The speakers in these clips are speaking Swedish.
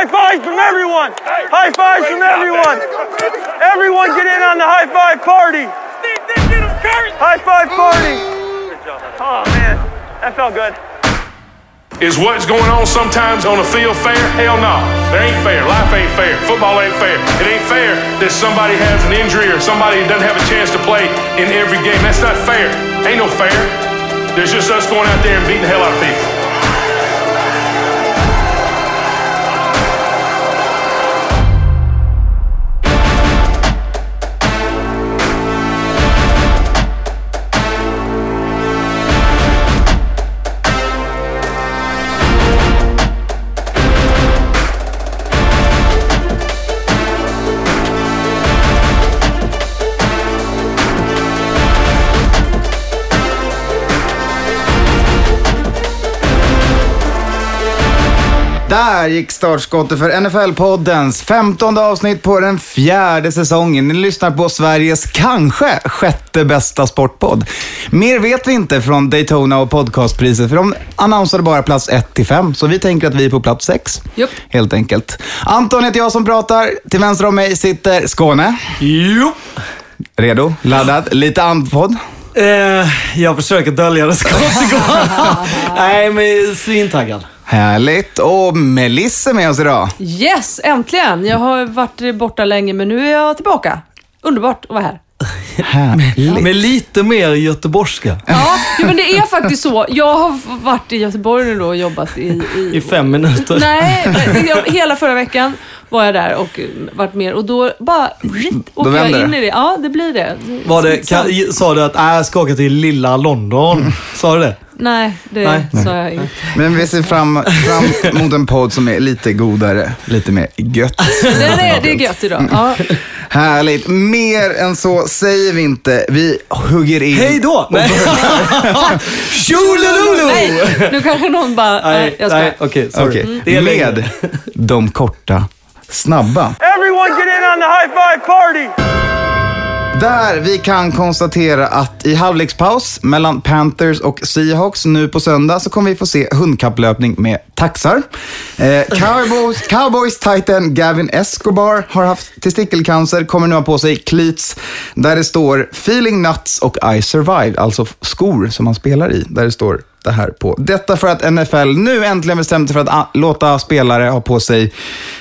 high fives from everyone. High fives from everyone. Everyone get in on the high five party. High five party. Oh man, that felt good. Is what's going on sometimes on the field fair? Hell no. It ain't fair. Life ain't fair. Football ain't fair. It ain't fair that somebody has an injury or somebody doesn't have a chance to play in every game. That's not fair. Ain't no fair. There's just us going out there and beating the hell out of people. Där gick startskottet för NFL-poddens femtonde avsnitt på den fjärde säsongen. Ni lyssnar på Sveriges kanske sjätte bästa sportpodd. Mer vet vi inte från Daytona och podcastpriset, för de annonsade bara plats 1 till 5, så vi tänker att vi är på plats 6. Japp. Helt enkelt. Anton heter jag som pratar. Till vänster om mig sitter Skåne. Jo. Redo? Laddad? Lite andfådd? Eh, jag försöker dölja det så gott det går. Nej, men svintaggad. Härligt. Och Melissa är med oss idag. Yes, äntligen! Jag har varit borta länge, men nu är jag tillbaka. Underbart att vara här. Härligt. Med lite mer göteborgska. Ja, jo, men det är faktiskt så. Jag har varit i Göteborg nu då och jobbat i... i, I fem minuter. Nej, hela förra veckan var jag där och varit med och då bara ritt, åker jag in det. i det. Ja, det blir det. Var det, kan, sa du att äh, jag ska åka till lilla London? Sa du det? Nej, det Nej. sa jag inte. Men vi ser fram, fram mot en podd som är lite godare, lite mer gött. Det är, det är gött idag. Ja. Härligt. Mer än så säger vi inte. Vi hugger in. Hej då! Nej. Tjolilulu! Nej, nu kanske någon bara... Nej, Nej, jag ska. nej, okej, Det är längre. med de korta, snabba. Everyone get in on the high five party. Där vi kan konstatera att i halvlekspaus mellan Panthers och Seahawks nu på söndag så kommer vi få se hundkapplöpning med taxar. Eh, Cowboys, Cowboys Titan Gavin Escobar har haft testikelcancer, kommer nu ha på sig cleats där det står “Feeling nuts” och “I survived”, alltså skor som man spelar i, där det står det här på. Detta för att NFL nu äntligen bestämt sig för att låta spelare ha på sig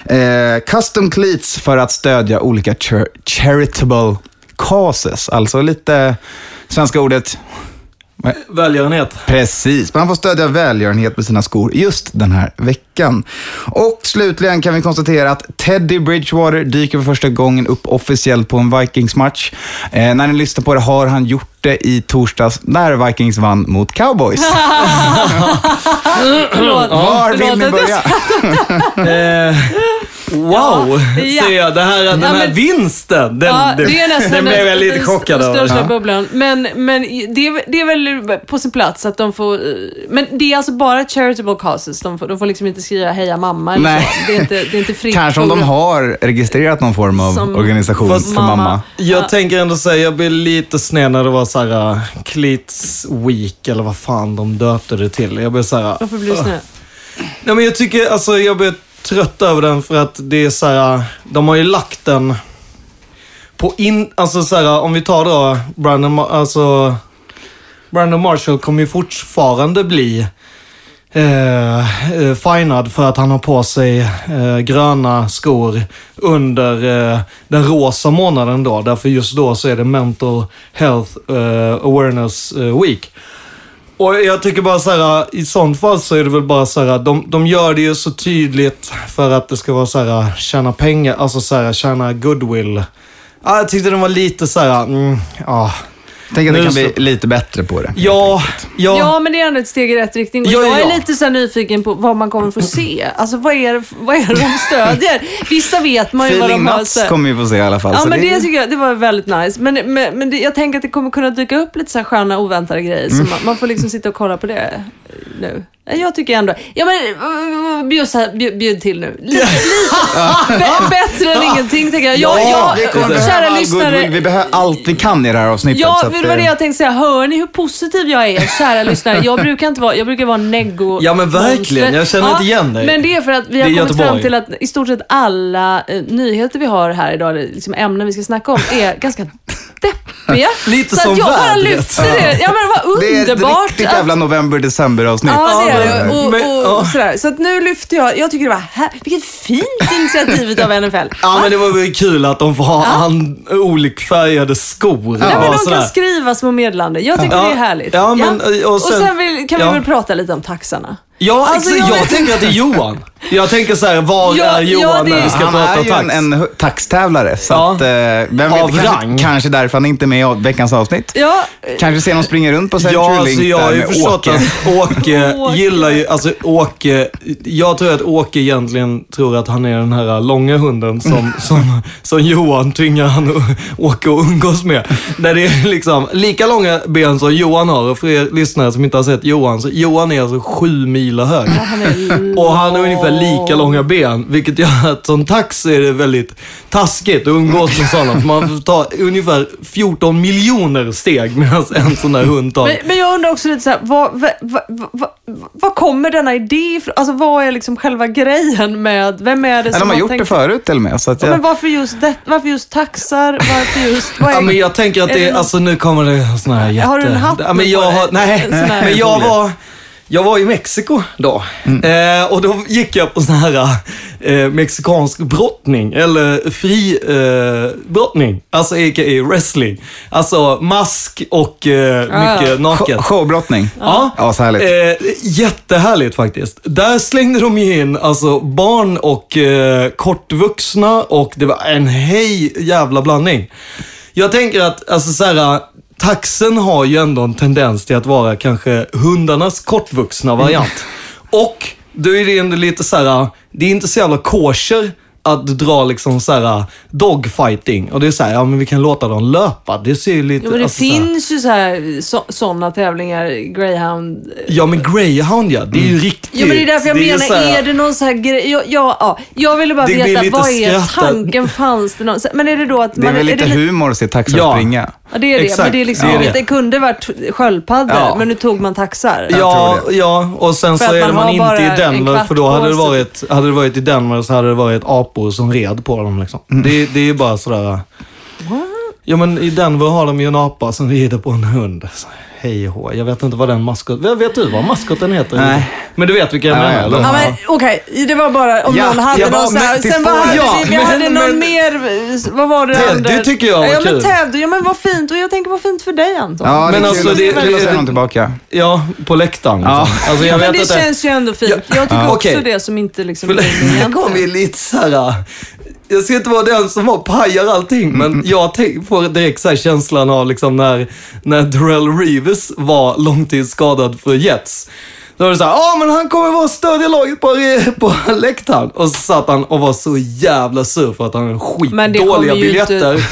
eh, custom cleats för att stödja olika char- charitable causes. Alltså lite svenska ordet. Välgörenhet. Precis, man får stödja välgörenhet med sina skor just den här veckan. Och slutligen kan vi konstatera att Teddy Bridgewater dyker för första gången upp officiellt på en Vikings-match. Eh, när ni lyssnar på det har han gjort det i torsdags när Vikings vann mot Cowboys. Var vill ni börja? Wow, Ja. ser jag. Det här, den Ja, här men- vinsten, den, Ja, det är nästan den blev jag lite chockad över. största Ja. bubblan. Men, men det, är, det är väl på sin plats att de får... Men det är alltså bara charitable causes. De får, de får liksom inte skriva heja mamma eller Nej. så. Det är inte, det är inte fritt. Kanske om de har registrerat någon form av Som organisation Fast- för mamma. mamma. Jag Ja. tänker ändå säga, jag blev lite sned när det var så här uh, Cleats Week, eller vad fan de döpte det till. Jag blev så här... Varför blir du snäll? Nej men jag tycker, alltså jag blir trött över den för att det är så här, de har ju lagt den på in, alltså så här, om vi tar då Brandon, alltså Brandon Marshall kommer ju fortfarande bli eh, eh, finad för att han har på sig eh, gröna skor under eh, den rosa månaden då. Därför just då så är det Mental Health eh, Awareness eh, Week. Och jag tycker bara så här, i sånt fall så är det väl bara så här, de, de gör det ju så tydligt för att det ska vara så här, tjäna pengar, alltså så här, tjäna goodwill. Ja, jag tyckte den var lite så här, mm, ja. Tänk att det Nu kan så- bli lite bättre på det. Ja, ja. Ja, men det är ändå ett steg i rätt riktning. Och Ja, jag är ja. lite så här nyfiken på vad man kommer få se. Alltså vad är det, vad är det de stödjer? Vissa vet man ju vad Feeling de har. nuts så- kommer vi få se i alla fall. Ja, så men det tycker jag det var väldigt nice. Men, men, men det, jag tänker att det kommer kunna dyka upp lite så här sköna oväntade grejer. Så man, man får liksom sitta och kolla på det nu. Jag tycker ändå... Ja men uh, bjud, så här, bjud, bjud till nu. Lite, lite. Bä- bättre än ingenting tänker jag. jag, Ja, vi jag kommer kära lyssnare. goodwill. Vi behöver allt vi kan i det här avsnittet. Ja, så att, det var det eh, jag tänkte säga. Hör ni hur positiv jag är, kära lyssnare? Jag brukar inte vara, jag brukar vara neggo Ja, men verkligen. Jag känner inte igen dig. Men det är för att vi har Det kommit fram Göteborg. till att i stort sett alla eh, nyheter vi har här idag, eller liksom ämnen vi ska snacka om, är ganska deppiga. Lite Så som att jag bara lyfter det. Ja, men det var Det är ett underbart. riktigt att- jävla november-december-avsnitt. Ja, det Ja. Och, men- och, ja. sådär. Så nu lyfter jag. Jag tycker det var här, vilket fint initiativ av NFL. Ja, men det var väl kul att de får ha an, olikfärgade skor. Ja, men och de sådär. kan skriva små meddelanden. Jag tycker Ja. det är härligt. Ja, men, och och sen, sen- vill, kan vi ja. väl prata lite om taxarna. Ja, Alltså, jag jag, tänker att det är Johan. Jag tänker så här, var Ja, är ja, Johan det- när vi ska Han prata är ju tax? en, en taxtävlare, så Ja. att, eh, vem vet, Av kanske, rang. kanske därför han inte är med i veckans avsnitt. Ja, Kanske ser någon springa runt på Century Ja, alltså Link jag har där ju med förstått Åke. att Åke Åke. gillar ju, alltså Åke, jag tror att Åke egentligen tror att han är den här långa hunden som, som, som Johan tvingar han att åka och umgås med. Där det är liksom lika långa ben som Johan har. Och för er lyssnare som inte har sett Johan, så Johan är alltså sju mil hög. han är Och han har ungefär lika långa ben, vilket gör att som tax är det väldigt taskigt att umgås med sådana. För man får ta ungefär 14 miljoner steg medan en sån där hund tar Men, men jag undrar också lite så här, vad, vad, vad, vad, vad kommer denna idé ifrån? Alltså vad är liksom själva grejen med, vem är det Ja, som de har gjort tänkt- det förut till och med. Så att Ja, jag, men varför just det? Varför just taxar? Varför just... Vad är, Ja, men jag tänker att är det, det någon- alltså nu kommer det såna här jätte... Har du en hatt ja, men jag på har? Nej, men jag var, jag var i Mexiko då. Mm. Eh, och då gick jag på sån här eh, mexikansk brottning, eller fri eh, brottning. Alltså a.k.a. wrestling. Alltså mask och eh, mycket naket. Show- Showbrottning. Ja, Ja, så härligt. Eh, jättehärligt faktiskt. Där slängde de ju in alltså, barn och eh, kortvuxna och det var en hej jävla blandning. Jag tänker att, alltså så här, taxen har ju ändå en tendens till att vara kanske hundarnas kortvuxna variant. Och då är det ändå lite så här, det är inte så jävla kosher att dra liksom så här dogfighting. Och det är så här, ja men vi kan låta dem löpa. Det ser ju lite... Ja, men det alltså, så här- finns ju så här, så, sådana tävlingar, greyhound. Ja, men greyhound ja. Det är ju riktigt. Ja men det är därför jag det menar, så här- är det någon så här grej? Jag, jag, ja, jag ville bara Det blir veta, lite vad är skratta- tanken? Fanns det någon? Men är det då att Det är man... väl lite det, humor att se taxar Ja. springa. Ja det är det, Exakt, men det är liksom det är inget. det. Det kunde varit sköldpaddor, Ja. men nu tog man taxar. Ja, ja, och sen För så är man man inte i en Denver, för då hade det, varit, hade det varit i Denver så hade det varit apor som red på dem. Liksom. Mm. Det, det är ju bara sådär... Ja, men i Denver har de ju en apa som rider på en hund. Så, Hej hå. Jag vet inte vad den maskoten... Vet du vad maskoten heter? Nej. Men du vet vilka jag Ja, menar? ja, eller? men okej, det var bara om Ja, någon hade jag bara- någon så här, men Sen hade Ja, vi, vi men- hade någon men- mer, vad var det Ted, andra? det tycker jag var ja, kul. men Ted, ja men vad fint. Och jag tänker vad fint för dig Anton. Ja, det Men är alltså, kul, det- kul att se någon tillbaka. Ja, på läktaren. Ja. Liksom. Alltså, jag men vet det att känns ju ändå fint. Ja. Jag tycker Ja. också Okej. det som inte liksom... Egentligen. kommer ju lite såhär... Jag ska inte vara den som har pajar allting, men jag får direkt så känslan av liksom när, när Darrell Reeves var långtidsskadad för Jets. Då var det såhär, ja men han kommer vara och stödja laget på, på läktaren. Och så satt han och var så jävla sur för att han hade skitdåliga inte- biljetter.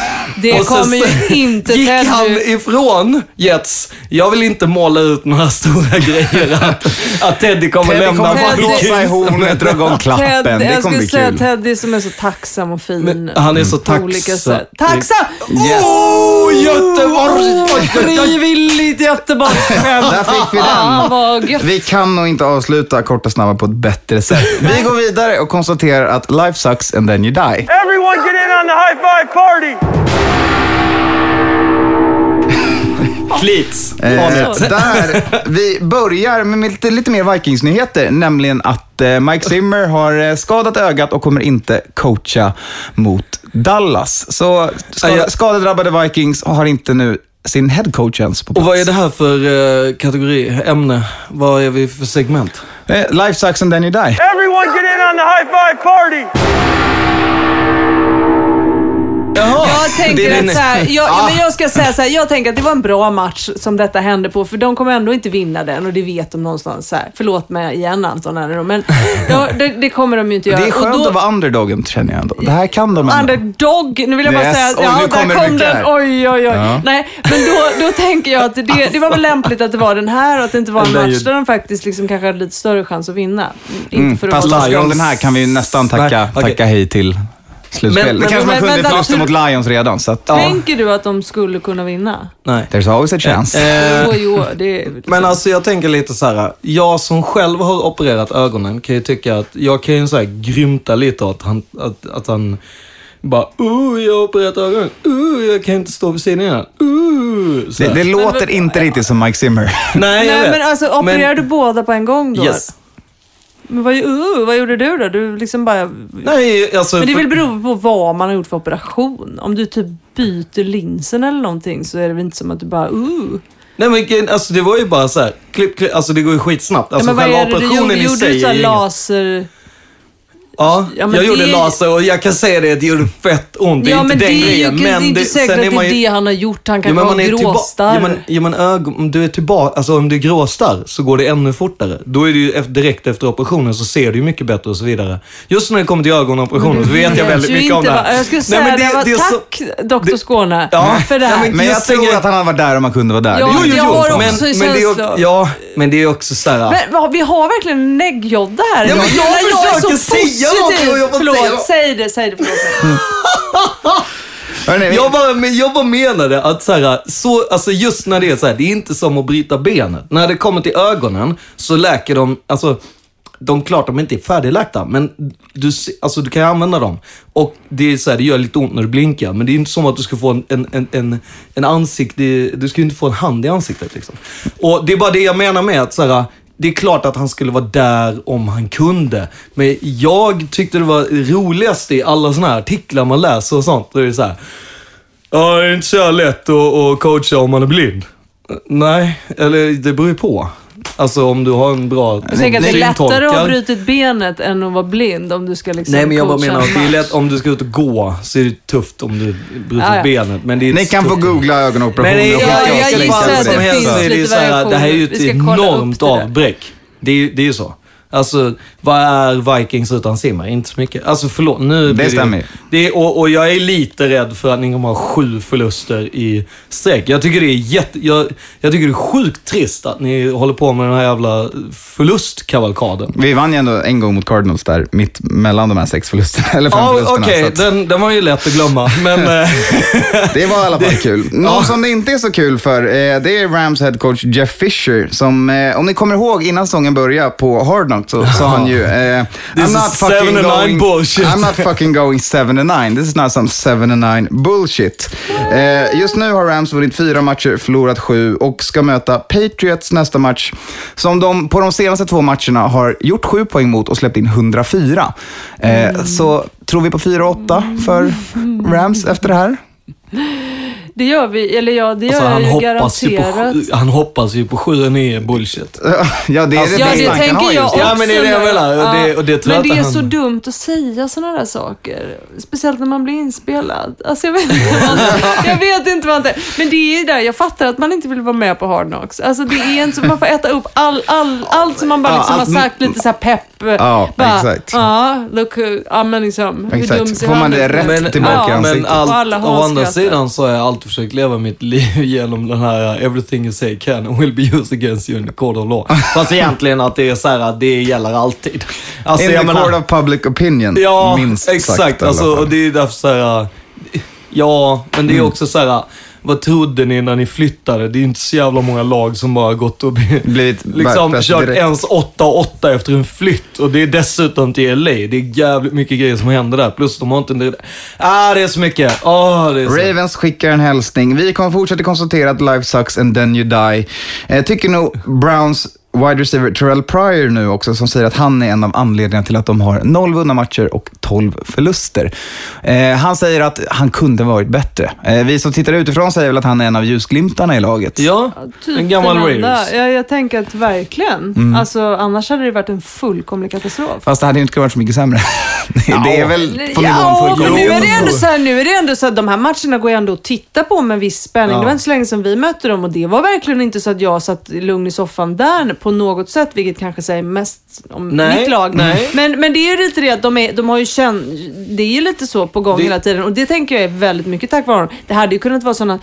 det Och kommer ju så inte gick Ted- han ifrån Jets. Jag vill inte måla ut några stora grejer att, att Teddy kommer Teddy lämna. kommer blåsa i hornet, dra igång klappen. Ted, Det jag kommer skulle bli säga kul. Teddy som är så tacksam och fin. Men han är så på olika tacksam. sätt. Tacksam! Yes. Åh, Göteborg! Frivilligt Göteborgsskämt. Där fick vi Ah, den. vad gött. Vi kan nog inte avsluta Kort och snabba på ett bättre sätt. Vi går vidare och konstaterar att life sucks and then you die. Everyone get in on the high five party. Fleets. Eh, där vi börjar med lite, lite mer Vikings-nyheter, nämligen att eh, Mike Zimmer har eh, skadat ögat och kommer inte coacha mot Dallas. Så skad, Ja, jag- skadedrabbade Vikings har inte nu sin headcoach ens på Och plats. vad är det här för eh, kategori, ämne? Vad är vi för segment? Eh, life sucks and then you die. Everyone get in on the high five party. Jaha! Ja, tänker att den- så här, jag, ja, men jag ska säga så här, jag tänker att det var en bra match som detta hände på, för de kommer ändå inte vinna den och det vet de någonstans. Så här. Förlåt mig igen Anton, här då, men ja, det, det kommer de ju inte göra. Det är skönt och då, att vara underdogen, känner jag ändå. Det här kan de ändå. Underdog, nu vill jag bara Yes. säga, Oj, ja, nu där kom den. här. Oj, oj, oj. Ja. Nej, men då, då tänker jag att det, det var väl lämpligt att det var den här och att det inte var en match där de faktiskt liksom kanske hade lite större chans att vinna. Inte Mm, för att fast från den här kan vi nästan tacka, Nej, okej. tacka hej till slutspel. Men- det men- kanske men- man kunde hur- mot Lions redan, så att, Tänker du att de skulle kunna vinna? Nej. there's always a chance. Eh, Jo, jo, det är... Men alltså jag tänker lite så här. Jag som själv har opererat ögonen kan ju tycka att jag kan ju så här grymta lite åt han, att, att han bara uh, jag har opererat ögonen. Uh, jag kan inte stå vid sidan igen. Uh, så det, här. det låter men- inte riktigt som Mike Zimmer. Nej, jag Nej, vet. men alltså opererar du båda på en gång då? Yes. Men vad, uh, vad gjorde du då? Du liksom bara... Nej, alltså... Men det väl beroende på vad man har gjort för operation. Om du typ byter linsen eller någonting så är det väl inte som att du bara uh. Nej men alltså det var ju bara så här. Klipp, klipp, alltså det går ju skitsnabbt. Alltså ja, men vad är det du operationen gjorde? i Gjorde du så laser... Ja, Ja, men jag det- gjorde laser och jag kan säga det det gjorde fett ont. Det är ja, inte men den det är ju grejen. det är men inte det, säkert sen att det är ju... det han har gjort. Han Ja, kan men ha man är tillba- gråstarr. ja, men, ja, men ögon, om du är tillbaka, alltså om du är gråstarr så går det ännu fortare. Då är det ju direkt efter operationen så ser du ju mycket bättre och så vidare. Just när det kommer till ögonoperationer så vet jag väldigt mycket om det här. Jag skulle Nej, säga men det, var, det är så- tack Dr. Skåne Ja, för det här. nej, men- Men jag en tror att han hade varit där om han kunde vara där. Ja, Det Jo, ju- jo, jag har jo. också Men, men, det är, ja, men det är också så här... Men vi har verkligen en här. Ja, men jag försöker så säga positiv. jag får Förlåt, säga- säg det, säg det. Förlåt. Jag bara, men jag bara menade att så här, så, alltså just när det är så här, det är inte som att bryta benet. När det kommer till ögonen så läker de, alltså de klart de inte är färdigläkta, men du, alltså, du kan ju använda dem. Och det är så här, det gör lite ont när du blinkar, men det är inte som att du ska få en, en, en, en, en ansikte, du ska ju inte få en hand i ansiktet liksom. Och det är bara det jag menar med att så här, det är klart att han skulle vara där om han kunde. Men jag tyckte det var roligast i alla sådana här artiklar man läser och sånt. Då är det så här. Ja, det är inte så lätt att, att coacha om man är blind. Nej, eller det beror ju på. Alltså om du har en bra Jag tänker att det är lättare att ha brutit benet än att vara blind om du ska liksom Nej, men jag bara coacha menar en att det är match. lätt om du ska ut och gå så är det tufft om du brutit Ja, ja. benet. Men det är Ni kan få tufft. googla ögonoperationer Men det, och ja, skicka jag, oss jag länkar gissar och att det finns är lite så här, det här är ju ett variationer. Vi ska kolla upp enormt det där. avbräck. Det är ju det är ju så. Alltså, vad är Vikings utan Simmer? Inte så mycket. Alltså förlåt, nu blir stämmer ju. det och, och jag är lite rädd för att ni kommer ha sju förluster i sträck. Jag tycker det är jätte... Jag, jag tycker det är sjukt trist att ni håller på med den här jävla förlustkavalkaden. Vi vann ju ändå en gång mot Cardinals där, mitt mellan de här sex förlusterna. Eller fem Ja, förlusterna. okej. så att Den, den var ju lätt att glömma. Men... eh, Det var i alla fall kul. Någon som det inte är så kul för, eh, det är Rams head coach Jeff Fisher. Som, eh, om ni kommer ihåg innan säsongen började på Hard Knocks så sa han ju... Eh, This I'm is not fucking seven and nine going... bullshit." I'm not fucking going 7 and 9. This is not some 7 and 9 bullshit. Eh, just nu har Rams vunnit fyra matcher, förlorat sju och ska möta Patriots nästa match. Som de på de senaste två matcherna har gjort sju poäng mot och släppt in 104. Eh, Så tror vi på 4-8 för Rams efter det här? Det gör vi, eller ja, det gör Alltså, han, jag ju hoppas ju på, garanterat. han hoppas ju på 7 9 bullshit. Ja, det är Alltså, det Ja, det han tänker jag också. Ja, men det är det jag menar. Och det- och det men det är han- så dumt att säga sådana där saker. Speciellt när man blir inspelad. Alltså, jag, vet inte vad, jag vet inte vad det Men det är ju där, jag fattar att man inte vill vara med på Hard Knocks. Alltså, det är inte så, man får äta upp all, all, allt som man bara Ja, liksom allt- har sagt lite så här pepp. Ja, bara, exakt. Ja, look, ja men liksom, hur Exakt. dum ser Får man han det rätt Men, tillbaka i Ja, men ansiktet. allt, alla å andra sidan så har jag alltid försökt leva mitt liv genom den här uh, “Everything you say can and will be used against you in the court of law”. Fast egentligen att det är så här att det gäller alltid. Alltså, In jag the menar- court of public opinion, Ja, minst exakt. sagt. alla alltså, och det är därför så här. Ja, men det Mm. är också så här. Vad trodde ni när ni flyttade? Det är ju inte så jävla många lag som bara gått och Blivit liksom kört direkt. ens 8-8 efter en flytt. Och det är dessutom till LA. Det är jävligt mycket grejer som händer där. Plus de har inte... en- Ah, det är så mycket. Ah, det är så. Ravens skickar en hälsning. Vi kommer fortsätta konstatera att life sucks and then you die. Eh, tycker nog Browns wide receiver Terrell Pryor nu också som säger att han är en av anledningarna till att de har noll vunna matcher och 12 förluster. Eh, han säger att han kunde varit bättre. Eh, vi som tittar utifrån säger väl att han är en av ljusglimtarna i laget. Ja, Typ en gammal. Raiders. Jag, jag tänker att verkligen. Alltså, annars hade det varit en fullkomlig katastrof. Fast det hade ju inte kunnat vara så mycket sämre. det är väl på nivån Ja, fullkomligt. nu är det ändå så här, nu är det ändå så att de här matcherna går ju ändå att titta på med viss spänning. Ja. Det var inte så länge sedan vi mötte dem och det var verkligen inte så att jag satt lugn i soffan där på något sätt, vilket kanske säger mest om Nej, mitt lag. nej. Men, men det är ju lite det att de, är, de har ju känt, det är ju lite så på gång Det- hela tiden och det tänker jag är väldigt mycket tack vare honom. Det hade ju kunnat vara sådana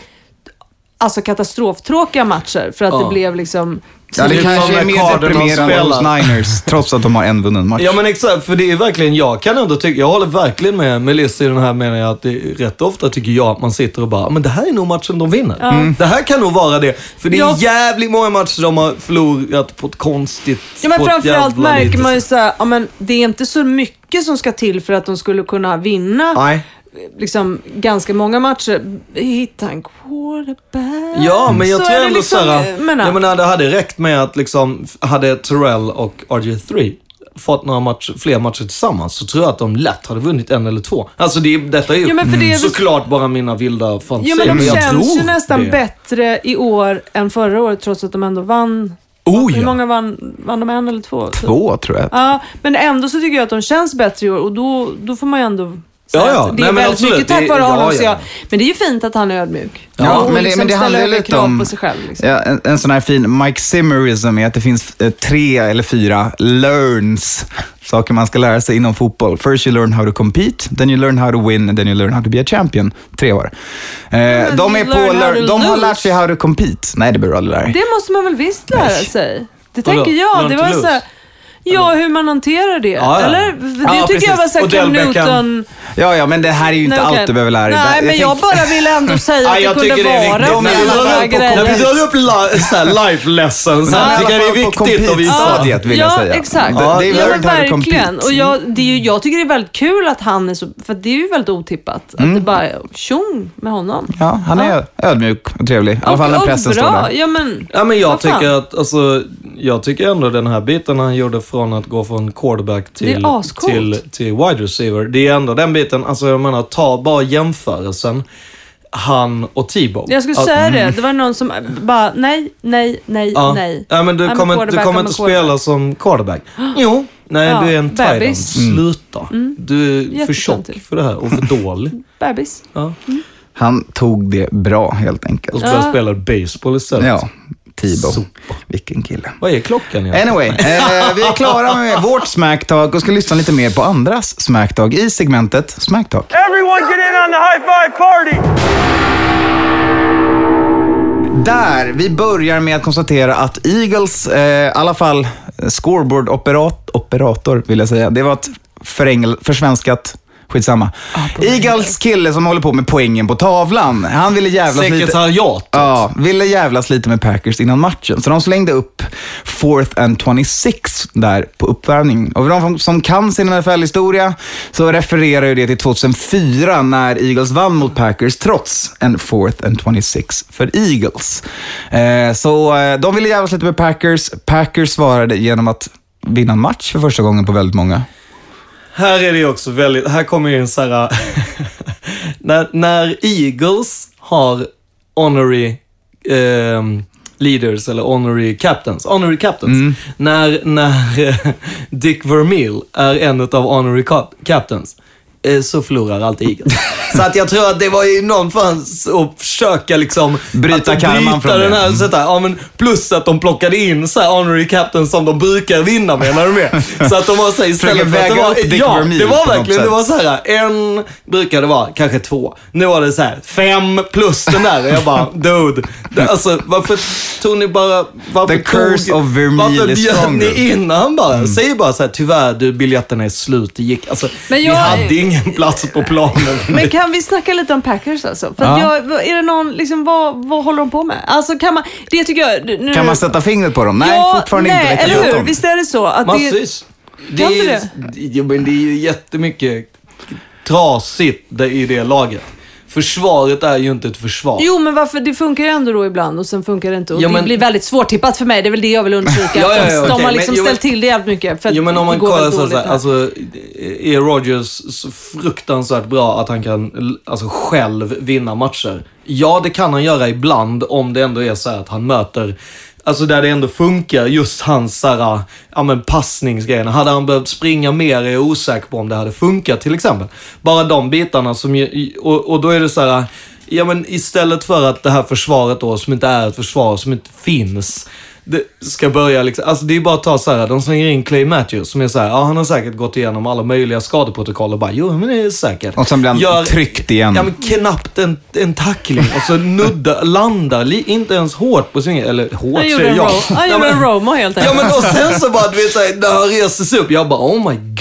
Alltså katastroftråkiga matcher för att Ja. det blev liksom... Ja, det kanske är mer deprimerande hos. Niners, trots att de har en vunnen match. Ja men exakt, för det är verkligen, jag kan ändå tycka, jag håller verkligen med Melissa i den här meningen att det är rätt ofta tycker jag att man sitter och bara, men det här är nog matchen de vinner. Mm. Det här kan nog vara det. För det är Ja. jävligt många matcher de har förlorat på ett konstigt Ja men framförallt märker man ju såhär, ja men det är inte så mycket som ska till för att de skulle kunna vinna Nej. Liksom ganska många matcher. Hitta en quarterback. Ja, men jag Så tror ändå liksom, såhär, menar- jag menar det hade räckt med att liksom, hade Terrell och RG3 fått några match, fler matcher tillsammans så tror jag att de lätt hade vunnit en eller två. Alltså det, är- detta är ju Ja, men för det är väl- såklart bara mina vilda fantasier. Jo men de jag känns tror ju nästan det. bättre i år än förra året trots att de ändå vann. Oh, Hur ja. många vann? Vann de en eller två? Två, tror jag. Ja, men ändå så tycker jag att de känns bättre i år och då, då får man ju ändå säga Ja, ja. det Nej, är men väldigt absolut. mycket tack vare ja, honom. Så ja. jag, men det är ju fint att han är ödmjuk. Ja, och men det- liksom men det handlar lite krav om- på sig själv. Liksom. Ja, en, en sån här fin Mike Zimmerism är att det finns eh, tre eller fyra learns, saker man ska lära sig inom fotboll. First you learn how to compete, then you learn how to win, then you learn how to be a champion. Tre år. Eh, de, är på, learn de har lärt sig how to compete. Nej, det behöver du aldrig lära dig. Det måste man väl visst lära sig? Det tänker jag. Det var så här, Ja, hur man hanterar det. Ja, ja. Eller? Det Ja, tycker precis. jag var såhär Odell Cam Beckham. Newton... Ja, ja, men det här är ju inte Nej, allt okej. du behöver lära dig. Nej, men jag bara ville ändå säga Ja, att det jag kunde tycker det är vara viktigt. men fina vi drar upp på grejer. Vi drar upp så här life lessons, Men i här, alla tycker jag det är fall på viktigt att visa. compete-stadiet, vill jag ja, säga. exakt. Ja, Ja, det är men learned how to compete. verkligen. Och jag, det är ju, jag tycker det är väldigt kul att han är så, för det är ju väldigt otippat. Mm. Att det bara är tjong med honom. Ja, han är ödmjuk och trevlig. I alla fall när och, pressen och står bra. där. Ja, men, Ja, men jag vad fan. tycker att, alltså, jag tycker ändå den här biten han gjorde från att gå från quarterback Det till, är ascoolt. till, till wide receiver. Det är ändå den biten, alltså jag menar, ta bara jämförelsen. Han och Tebow. Jag skulle säga det. Det var någon som bara, nej, nej, nej, Ja. nej. Ja, men du I'm kommer, du kommer inte spela som quarterback. Jo, nej Ja, du är en tight. Mm. Sluta. Du är för tjock för det här och för dålig. Bebis. Ja. Han tog det bra, helt enkelt. Och så börjar spela baseball istället. Ja, Sopa. Vilken kille. Vad är klockan egentligen? Anyway, eh, vi är klara med vårt smacktalk och ska lyssna lite mer på andras smacktalk i segmentet Smacktalk. Everyone get in on the high five party. Där, vi börjar med att konstatera att Eagles, eh, i alla fall scoreboard-operator vill jag säga, det var ett försvenskat Skitsamma. Eagles kille som håller på med poängen på tavlan. Han ville jävlas lite. Ja, ville jävlas lite med Packers innan matchen. Så de slängde upp fourth and 26 där på uppvärmning. Och för de som kan sin NFL-historia så refererar ju det till 2004 när Eagles vann mot Packers trots en fourth and 26 för Eagles. Eh, så eh, de ville jävlas lite med Packers. Packers svarade genom att vinna en match för första gången på väldigt många. Här är det också väldigt, här kommer ju en så här, när, när Eagles har honorary ehm, leaders eller honorary captains, honorary captains. När, när eh, Dick Vermeil är en av honorary cap- captains eh, så förlorar alltid Eagles. så att jag tror att det var ju någon fans att försöka liksom Bryta att karman från den det. här, så att, ja, men plus att de plockade in så här honorary captains som de brukar vinna med när de är. Så att de var så här, istället för att det var, ja, det var verkligen, det var så här, en brukade vara kanske två. Nu var det så här, fem plus den där. Och jag bara, dude. Det, alltså, varför tog ni bara... Varför The curse tog, of Vermeil Varför is bjöd stronger. ni in han bara? Mm. Säg bara så här, tyvärr du, biljetterna är slut. Det gick, alltså, jag- hade ingen plats på planen. Men kan vi snacka lite om Packers alltså? För att Ja. jag, är det någon, liksom, vad, vad håller de på med? Alltså kan man, det tycker jag... Nu, Kan man sätta fingret på dem? Nej, ja, fortfarande nej, inte. Eller hur? om. Visst är det så? Att det, Massvis. Det Kan är, du ja, men det är ju jättemycket trasigt i det laget. Försvaret är ju inte ett försvar. Jo, men varför? Det funkar ju ändå då ibland och sen funkar det inte. Och Ja, det men- blir väldigt svårtippat för mig. Det är väl det jag vill undvika. Ja, ja, ja, de, okej, har liksom men- ställt till det jävligt mycket. För Jo men om det man kollar så, så här, alltså är Rogers så fruktansvärt bra att han kan alltså, själv vinna matcher? Ja, det kan han göra ibland om det ändå är så här att han möter Alltså där det ändå funkar, just hans så här, ja men passningsgrejerna. Hade han behövt springa mer är jag osäker på om det hade funkat till exempel. Bara de bitarna som, och, och då är det så här, ja men istället för att det här försvaret då, som inte är ett försvar, som inte finns, det ska börja liksom, alltså det är bara att ta så här, de slänger in Clay Matthews som är så här, ja han har säkert gått igenom alla möjliga skadeprotokoll och bara, jo men det är säkert. Och sen blir han tryckt igen. Ja men knappt en, en tackling och så nudda, landar, li, inte ens hårt på svingen, eller hårt säger jag. han Ja, gjorde en Roma helt Ja enkelt. men och sen så bara, du vet såhär, när han reser sig upp, jag bara oh my god.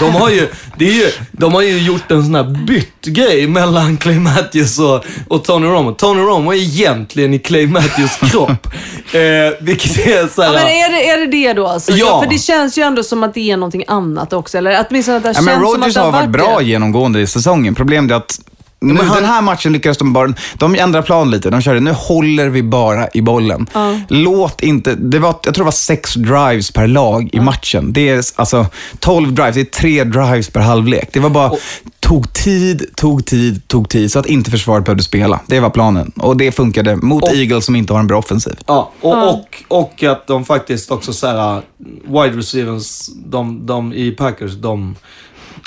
De har ju, det är ju, de har ju gjort en sån här bytt grej mellan Clay Matthews och, och Tony Romo. Tony Romo är egentligen i Clay Matthews kropp. eh, vilket är såhär... Ja, men är det, är det det då alltså? Ja. För det känns ju ändå som att det är någonting annat också. Eller åtminstone att det Ja, känns men som att Rogers det har varit bra det. genomgående i säsongen. Problemet är att nu, men han- den här matchen lyckades de bara... De ändrar plan lite. De körde, nu håller vi bara i bollen. Låt inte... Det var, jag tror det var sex drives per lag i matchen. Det är alltså 12 drives, det är tre drives per halvlek. Det var bara... Tog tid, tog tid, tog tid så att inte försvaret behövde spela. Det var planen. Och det funkade mot Och- Eagles som inte har en bra offensiv. Ja, och, och, och att de faktiskt också såhär, wide receivers, de, de i Packers, de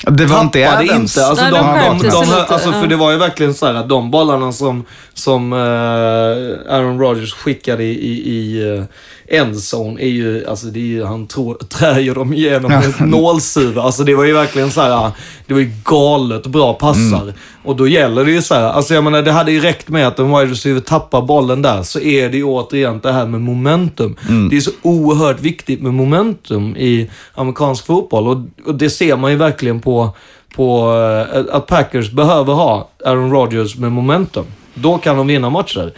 Det var inte Adams. inte. Alltså, Nej, de, de de, de, alltså, för det var ju verkligen så här att de bollarna som, som eh, Aaron Rodgers skickade i, i, i uh, endzone är ju, alltså det är ju, han trär ju dem igenom med ett nålsura. Alltså det var ju verkligen så här, det var ju galet bra passar. Mm. Och då gäller det ju så här, alltså jag menar det hade ju räckt med att en wide receiver tappar bollen där, så är det ju återigen det här med momentum. Mm. Det är så oerhört viktigt med momentum i amerikansk fotboll och, och det ser man ju verkligen på på eh, att Packers behöver ha Aaron Rodgers med momentum. Då kan de vinna matcher.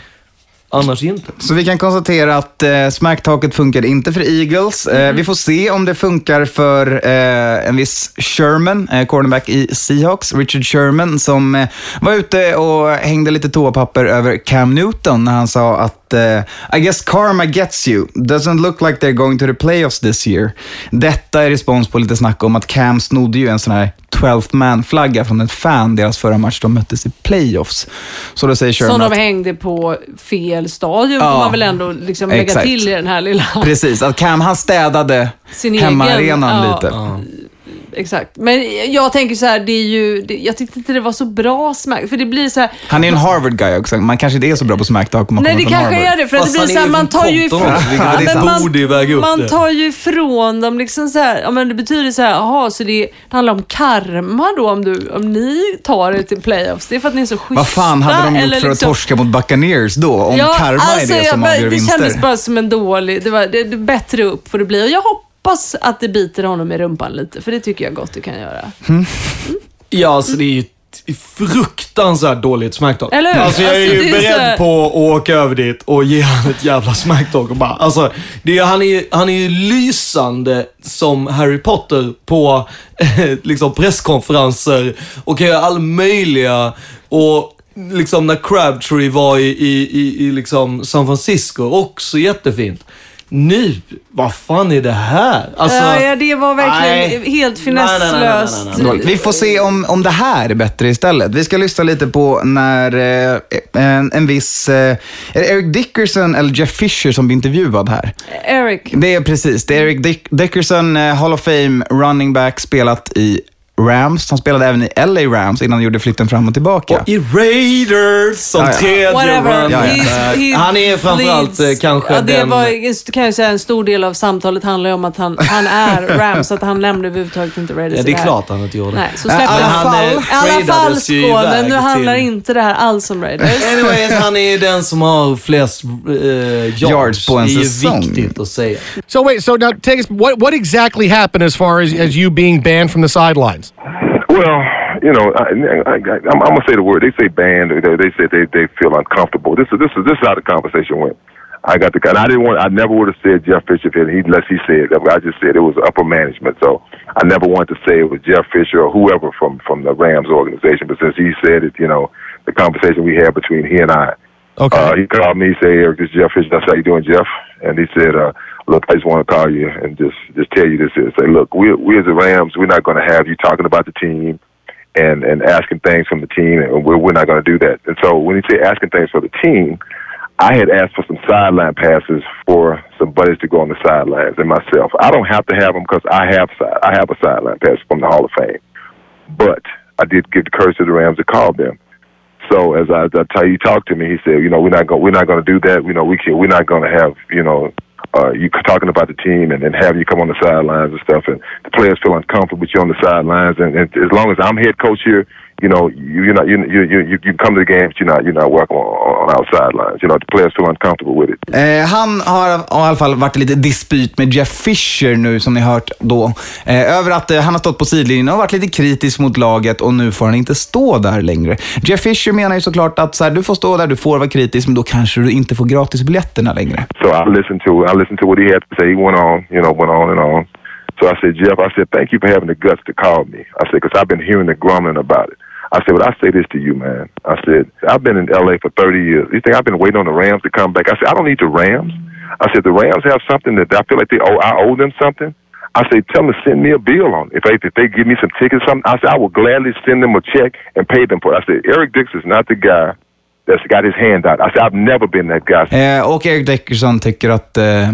Annars inte. Så vi kan konstatera att eh, smacktaket funkade inte för Eagles. Eh, vi får se om det funkar för eh, en viss Sherman, eh, cornerback i Seahawks, Richard Sherman, som eh, var ute och hängde lite toapapper över Cam Newton när han sa att eh, I guess karma gets you. Doesn't look like they're going to the playoffs this year. Detta är respons på lite snack om att Cam snodde ju en sån här 12th man-flagga från ett fan deras förra match. De möttes i playoffs. Så då säger Sherman Som att- de hängde på fel stadion Ja, får man väl ändå liksom lägga exakt. till i den här lilla... Precis, att Cam han städade hemmaarenan ja. lite. Exakt. Men jag tänker så här, det är ju... Det, jag tyckte inte det var så bra smack. För det blir så här... Han är en Harvard-guy också. Man kanske inte är så bra på smacktalk om man Nej, kommer det från kanske Harvard. är det. För att det Fast blir så är här, man tar ju sant. man, man tar ju ifrån dem liksom så här, ja men det betyder så här, jaha, så det, det handlar om karma då om, du, om ni tar er till playoffs. Det är för att ni är så schyssta. Vad fan hade de gjort eller för att liksom- torska mot Buccaneers då? Om karma är det som avgör Det kändes vinster. bara som en dålig, det var det, det bättre upp får det bli. Och jag hoppas att det biter honom i rumpan lite, för det tycker jag gott det kan göra. Ja, alltså det är ju ett fruktansvärt dåligt smacktalk. Eller hur? Alltså jag är Alltså, ju det är beredd så på att åka över dit och ge han ett jävla smacktalk och bara, alltså, det är, han, är, han är ju lysande som Harry Potter på eh, liksom presskonferenser och kan göra all möjliga och liksom när Crabtree var i, i, i, i liksom San Francisco, också jättefint. Nu, vad fan är det här? Alltså, ja, ja, det var verkligen nej. helt Nej, nej, nej, nej, finesslöst. nej, nej, Dåligt. Vi får se om, om det här är bättre istället. Vi ska lyssna lite på när eh, en, en viss... Eh, är det Eric Dickerson eller Jeff Fisher som blir intervjuad här? Eric, Det är precis. Det är Eric Dick- Dickerson, eh, Hall of Fame running back, spelat i Rams. Han spelade även i LA Rams innan han gjorde flytten fram och tillbaka. Och i Raiders som Ja, ja. tredje Whatever. running Ja. He's- he Han är framförallt leads- eh, kanske ja, det den... var, kan jag säga, en stor del av samtalet handlar ju om att han, han är Rams, så att han lämnade överhuvudtaget inte Raiders Ja, det är klart han inte gjorde. Nej, så alla han. fall- I alla fall Skåne, nu handlar till- inte det här alls om Raiders. Anyways, han är ju den som har flest eh, yards. Yards på en det är säsong. viktigt att säga. So wait, so now take us. What what exactly happened as far as, as you being banned from the sidelines? Well, you know, I, I, I, I'm, I'm gonna say the word. They say banned. They, they said they, they feel uncomfortable. This is this is this is how the conversation went. I got the and I didn't want. I never would have said Jeff Fisher if he unless he said. I just said it was upper management. So I never wanted to say it was Jeff Fisher or whoever from from the Rams organization. But since he said it, you know, the conversation we had between he and I. Okay. Uh, he called me, say, Eric, this is Jeff Fisher. That's how you doing, Jeff? And he said, uh, look, I just want to call you and just just tell you this is. Say, look, we we as the Rams, we're not going to have you talking about the team and and asking things from the team, and we're we're not going to do that. And so when he said asking things for the team, I had asked for some sideline passes for some buddies to go on the sidelines and myself. I don't have to have them because I have side I have a sideline pass from the Hall of Fame, but I did give the courage to the Rams to call them. So as I, I tell you, talked to me, he said, you know, we're not going, we're not going to do that. You know, we can, we're not going to have, you know, uh, you talking about the team and then have you come on the sidelines and stuff, and the players feel uncomfortable with you on the sidelines. And, and as long as I'm head coach here, you know, you, you're not, you, you, you, you come to the games, you're not, you're not welcome on, on our sidelines. You know, the players feel uncomfortable with it. Eh, han har i alla fall varit i lite dispyt med Jeff Fisher nu, som ni hört då. Eh, över att eh, han har stått på sidlinjen och varit lite kritisk mot laget och nu får han inte stå där längre. Jeff Fisher menar ju såklart att så här, du får stå där, du får vara kritisk, men då kanske du inte får gratisbiljetterna längre. So I listened to I listened to what he had to say. He went on, you know, went on and on. So I said, Jeff, I said, thank you for having the guts to call me. I said, because I've been hearing the grumbling about it. I said, but I say this to you, man. I said, I've been in LA for 30 years. You think I've been waiting on the Rams to come back? I said, I don't need the Rams. I said, the Rams have something that I feel like they owe, I owe them something. I said, tell them to send me a bill on it. If they, if they give me some tickets or something, I said, I will gladly send them a check and pay them for it. I said, Eric Dix is not the guy that's got his hand out. I said, I've never been that guy. Eh, och Erik Dickerson tycker att eh,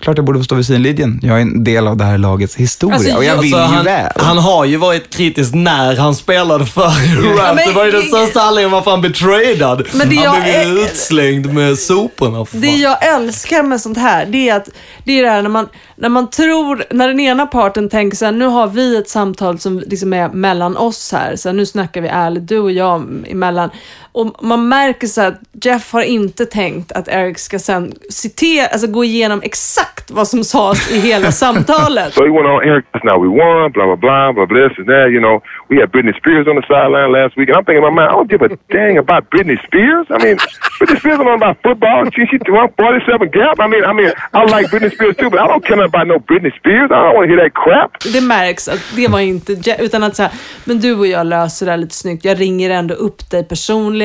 klart jag borde få stå vid sidlinjen. Jag är en del av det här lagets historia Alltså, och jag vill Alltså, ju han, väl. han har ju varit kritisk när han spelade för Rams. men- det var ju den största anledningen varför han blev tradad. Men det han blev ju utslängd med soporna. för Det fan. jag älskar med sånt här, det är att det är det här när man, när man tror, när den ena parten tänker så här, nu har vi ett samtal som liksom är mellan oss här, så här, nu snackar vi ärligt, du och jag emellan. Och man märker så att Jeff har inte tänkt att Eric ska sen citera, alltså gå igenom exakt vad som sades i hela samtalet. So he went on, Eric, that's not we won, blah, blah, blah, blah, blah, this and that. You know, we had Britney Spears on the sideline last week. And I'm thinking in my mind, I don't give a dang about Britney Spears. I mean, Britney Spears don't know about football. She, she won 47 gap. I mean, I mean, I like Britney Spears too, but I don't care about no Britney Spears. I don't want to hear that crap. Det märks att det var inte Je- utan att säga, men du och jag löser det här lite snyggt. Jag ringer ändå upp dig personligen.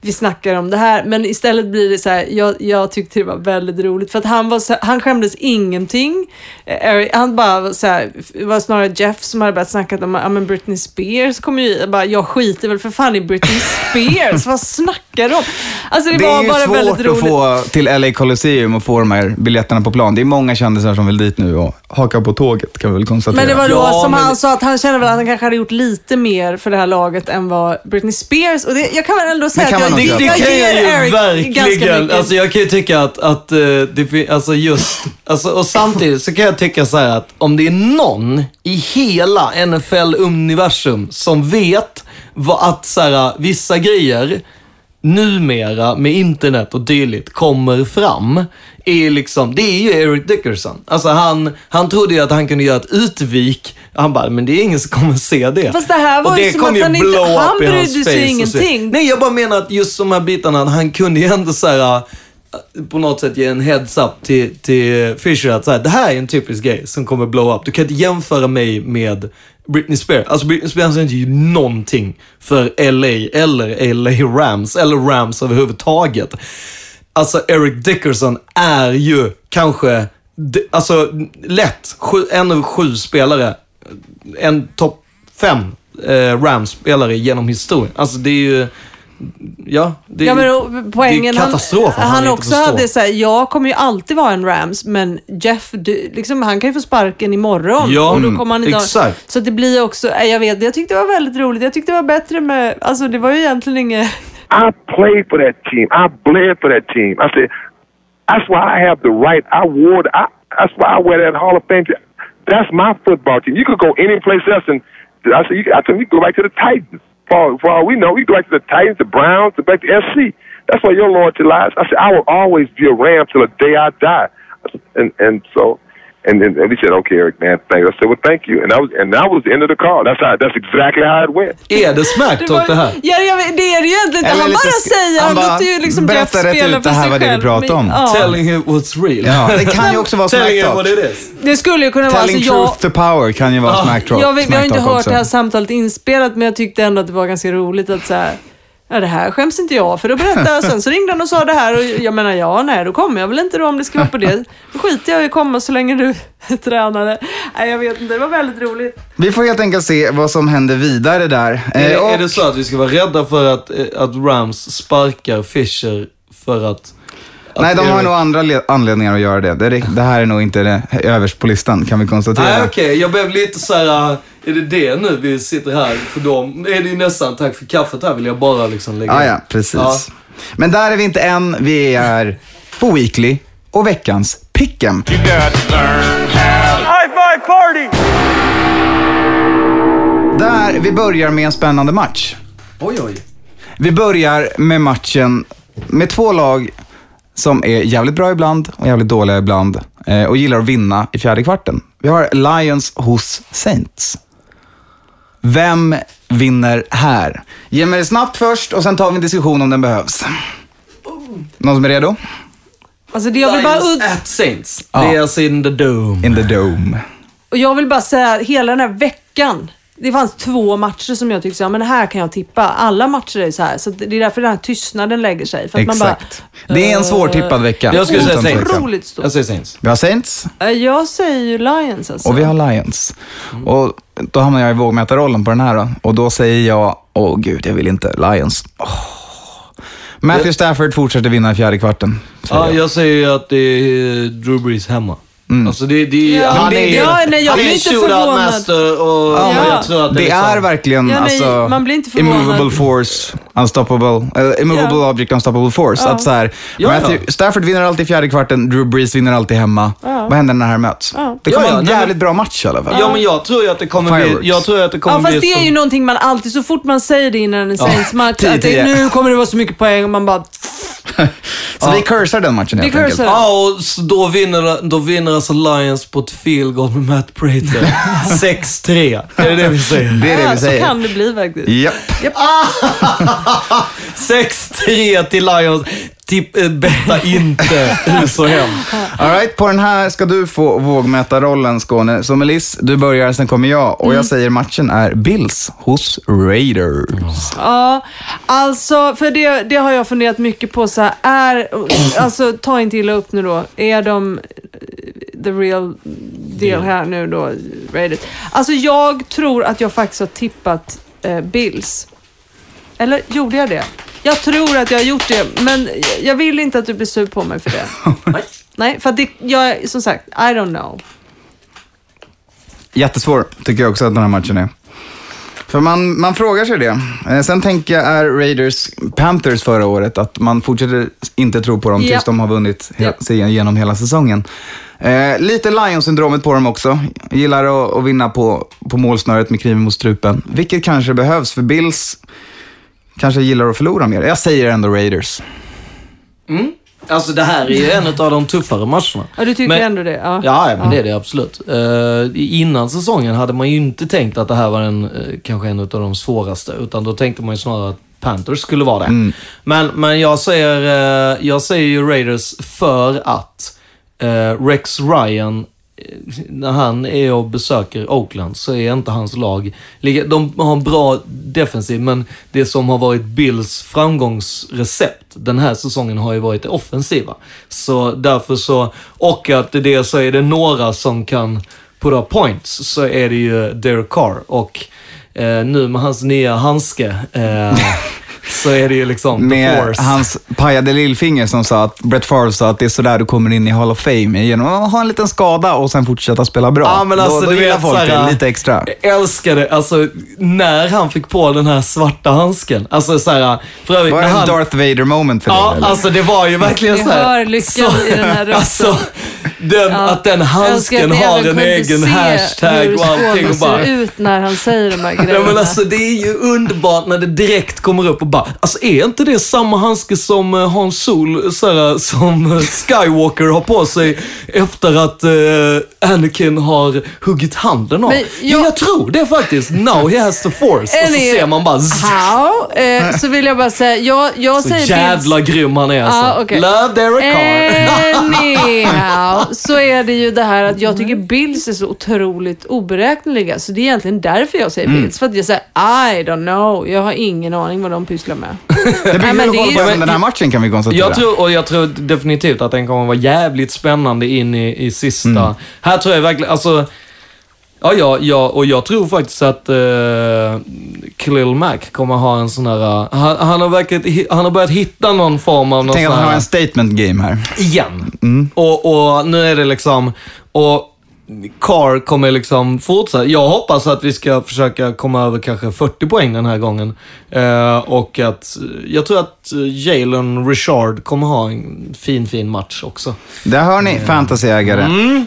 Vi snackar om det här. Men istället blir det så här, jag, jag tyckte det var väldigt roligt för att han var så, han skämdes ingenting. Eh, Eric, han bara var så här, det var snarare Jeff som hade börjat snacka om, ja men Britney Spears kommer ju, jag bara, jag skiter väl för fan i Britney Spears. Vad snackar de om? Alltså det, Det var är bara väldigt svårt roligt. att få till LA Colosseum och få de här biljetterna på plan. Det är många kändisar som vill dit nu och haka på tåget kan vi väl konstatera. Men det var då Ja, som men- han sa att han kände väl att han kanske hade gjort lite mer för det här laget än vad Britney Spears. Och det, jag kan väl ändå säga Det kan att jag, Det, det kan jag ju Eric verkligen. Alltså jag kan ju tycka att, att eh, det alltså just, alltså, och samtidigt så kan jag tycka så här att om det är någon i hela NFL-universum som vet vad att så här, vissa grejer numera med internet och dylikt kommer fram är liksom, det är ju Eric Dickerson. Alltså han, han trodde ju att han kunde göra ett utvik. Han bara, men det är ingen som kommer se det. Fast det här var Och ju det som kom att han inte- han brydde sig ingenting. Nej, jag bara menar att just de här bitarna, han kunde ju ändå så här, äh, på något sätt ge en heads up till, till Fisher att så här, det här är en typisk grej som kommer blow up. Du kan inte jämföra mig med Britney Spears. Alltså Britney Spears är inte ju någonting för LA eller LA Rams eller Rams överhuvudtaget. Alltså Eric Dickerson är ju kanske, alltså lätt, sju, en av sju spelare, en topp fem eh, Rams-spelare genom historien. Alltså det är ju, ja, det är, Ja, men och poängen, det är katastrof han, att han inte också förstår. hade så här, jag kommer ju alltid vara en Rams, men Jeff, du, liksom, han kan ju få sparken imorgon. Ja, och då mm, kommer han ha- exakt. Så det blir också, eh, jag vet, jag tyckte det var väldigt roligt. Jag tyckte det var bättre med, alltså det var ju egentligen inget... I played for that team. I bled for that team. I said, that's why I have the right. I wore. I, that's why I wear that Hall of Fame. That's my football team. You could go any place else, and I said, you, I said, you go back to the Titans. For, for all we know, we go back to the Titans, the Browns, the back to SC. That's where your loyalty lies. I said, I will always be a Ram till the day I die. And and so, and then and he said, okay, Eric, man, thanks. I said, well, thank you. And that was and that was the end of the call. That's how. That's exactly how it went. Är det smacktalk det här? Ja, jag det är det ju egentligen inte. Han bara säger, han låter ju liksom Jeff spela för det här sig var det vi själv. pratade om. Ja. Telling you what's real. Ja, det kan ju också vara Telling you what smacktalk. it is. Det skulle ju kunna vara... Telling Alltså, jag, truth to power kan ju vara smacktalk. jag, vet- vi har inte hört också. det här samtalet inspelat, men jag tyckte ändå att det var ganska roligt att så här, Ja, det här skäms inte jag för att berätta. Sen så ringde han och sa det här och jag menar, ja, nej, då kommer jag väl inte då om det ska vara på det. Då skiter jag i att komma så länge du är tränare. Nej, jag vet inte. Det var väldigt roligt. Vi får helt enkelt se vad som händer vidare där. Är, det- Eh, och- är det så att vi ska vara rädda för att, eh, att Rams sparkar Fisher för att... Nej, de har nog andra le- anledningar att göra det. Det, är- det här är nog inte det överst på listan, kan vi konstatera. Nej, okej. Jag blev lite så här. äh, Är det det nu vi sitter här? För dem är det ju nästan tack för kaffet här vill jag bara liksom lägga Ja, in. ja, precis. Ja. Men där är vi inte än. Vi är på Weekly och veckans Pick'em. High five party! Där vi börjar med en spännande match. Oj, oj. Vi börjar med matchen med två lag som är jävligt bra ibland och jävligt dåliga ibland eh, och gillar att vinna i fjärde kvarten. Vi har Lions hos Saints. Vem vinner här? Ge mig det snabbt först och sen tar vi en diskussion om den behövs. Någon som är redo? Alltså, det jag vill bara Lions at Saints. Ja. Det är alltså in the dome. In the dome. Och jag vill bara säga, hela den här veckan, det fanns två matcher som jag tyckte, ja, men här kan jag tippa. Alla matcher är så här, så det är därför den här tystnaden lägger sig. För att man bara, Exakt. Det är en svårtippad vecka. Jag skulle säga Saints. otroligt stor. Jag säger Saints. Vi har Saints Eh, Jag säger ju Lions alltså. och vi har Lions. Och då hamnar jag i vågmätarrollen på den här då. Och då säger jag, åh gud, jag vill inte. Lions. Åh. Matthew Stafford fortsätter vinna i fjärde kvarten. säger Ja, jag. jag säger ju att det är Drew Brees hemma. Alltså det, det, Ja, han det- är, ja, nej, jag han blir är inte master och Ja, men jag tror att det, Det liksom, är verkligen Ja, nej, alltså, man blir inte förvånad. immovable force, unstoppable, eller immovable Ja. object, unstoppable force. Ja. Att så här, Ja, Matthew. Stafford vinner alltid i fjärde kvarten, Drew Brees vinner alltid hemma. Vad händer när det här möts? Ja. Det kommer Ja, en nej, jävligt men- bra match i alla fall. Ja, men jag tror ju att det kommer Fireworks. bli... Jag tror att det kommer Ja, fast bli det är som- ju någonting man alltid, så fort man säger det innan en Saints-match, att nu kommer det vara så mycket poäng och man bara... Så vi cursar den matchen helt Vi enkelt. Ja, och så då vinner, då vinner alltså Lions på ett field goal med Matt Prater. 6-3. Är det det vi säger? Det är det Ja, vi så säger. kan det bli faktiskt. Japp. 6-3 till Lions. Tipp, äh, betta inte hus och hem. All right, på den här ska du få vågmätarrollen Skåne. Så Melis, du börjar, sen kommer jag. Och Mm. jag säger matchen är Bills hos Raiders. Ja, alltså, för det, det har jag funderat mycket på. Så här, är, alltså, ta inte illa upp nu då. Är de eh, the real deal här nu då, Raiders? Alltså, jag tror att jag faktiskt har tippat eh, Bills. Eller gjorde jag det? Jag tror att jag har gjort det, men jag vill inte att du blir sur på mig för det. Nej, för att det, jag, som sagt, I don't know. Jättesvår, tycker jag också att den här matchen är. För man, man frågar sig det. Eh, sen tänker jag, är Raiders Panthers förra året, att man fortsätter inte tro på dem tills de har vunnit he- Ja. sig igenom hela säsongen. Eh, lite Lions-syndromet på dem också. Gillar att, att vinna på, på målsnöret med kniven mot strupen. Vilket kanske behövs, för Bills kanske gillar att förlora mer. Jag säger ändå Raiders. Alltså det här är ju en av de tuffare matcherna. Ja, du tycker Men- ändå det? Ja, Ja, ja, men det är det absolut. Uh, innan säsongen hade man ju inte tänkt att det här var en, eh, kanske en av de svåraste. Utan då tänkte man ju snarare att Panthers skulle vara det. Men, men jag, säger, eh, jag säger ju Raiders för att Rex Ryan, när han är och besöker Oakland så är inte hans lag... De har en bra defensiv, men det som har varit Bills framgångsrecept den här säsongen har ju varit det offensiva. Så därför så, och att det så är det några som kan put up points, så är det ju Derek Carr. Och eh, nu med hans nya handske eh, så är det ju liksom the Med force. hans pajade lillfinger som sa att Brett Favre sa att det är sådär du kommer in i Hall of Fame. Genom att ha en liten skada och sen fortsätta spela bra. Ja, men alltså, då, gillar folk såhär- det lite extra. Jag älskade, alltså när han fick på den här svarta handsken. Alltså såhär, för övrigt Var det en han... Darth Vader moment för Ja, dig? eller? alltså det var ju verkligen Vi så här. hör lyckan i den här rösten. Alltså, den, att den handsken Jag har en egen hashtag och allting. Bara, ser ut när han säger de här grejerna. Ja, men alltså, det är ju underbart när det direkt kommer upp och bara, alltså är inte det samma handske som eh, Hans Sol, såhär, som eh, Skywalker har på sig efter att eh, Anakin har huggit handen av? Men jag... jag- Ja, jag tror det faktiskt. Now he has the force. Och så ser man bara, How? Eh, så vill jag bara säga, jag, jag så säger jävla grym han är alltså. Ja, okej. Love Derek Carr. Anyhow, så är det ju det här att jag tycker Bills är så otroligt oberäkneliga. Så det är egentligen därför jag säger Bills. För att jag säger I don't know. Jag har ingen aning vad de pysslar med. Det blir kul att kolla ju- på även den här matchen kan vi konstatera. Jag tror, och jag tror definitivt att den kommer vara jävligt spännande in i, i sista. Mm. Här tror jag verkligen, alltså... Ja, ja, ja, och jag tror faktiskt att uh, Khalil Mack kommer ha en sån här... eh, han, han, har verkligen, han har börjat hitta någon form av någon Tänk att han har en statement game här. igen. Mm. Och, och nu är det liksom... Och Carr kommer liksom fortsätta. Jag hoppas att vi ska försöka komma över kanske 40 poäng den här gången. Eh, och att jag tror att eh, Jalen Richard kommer ha en fin, fin match också. Där hör ni, fantasyägare. Mm.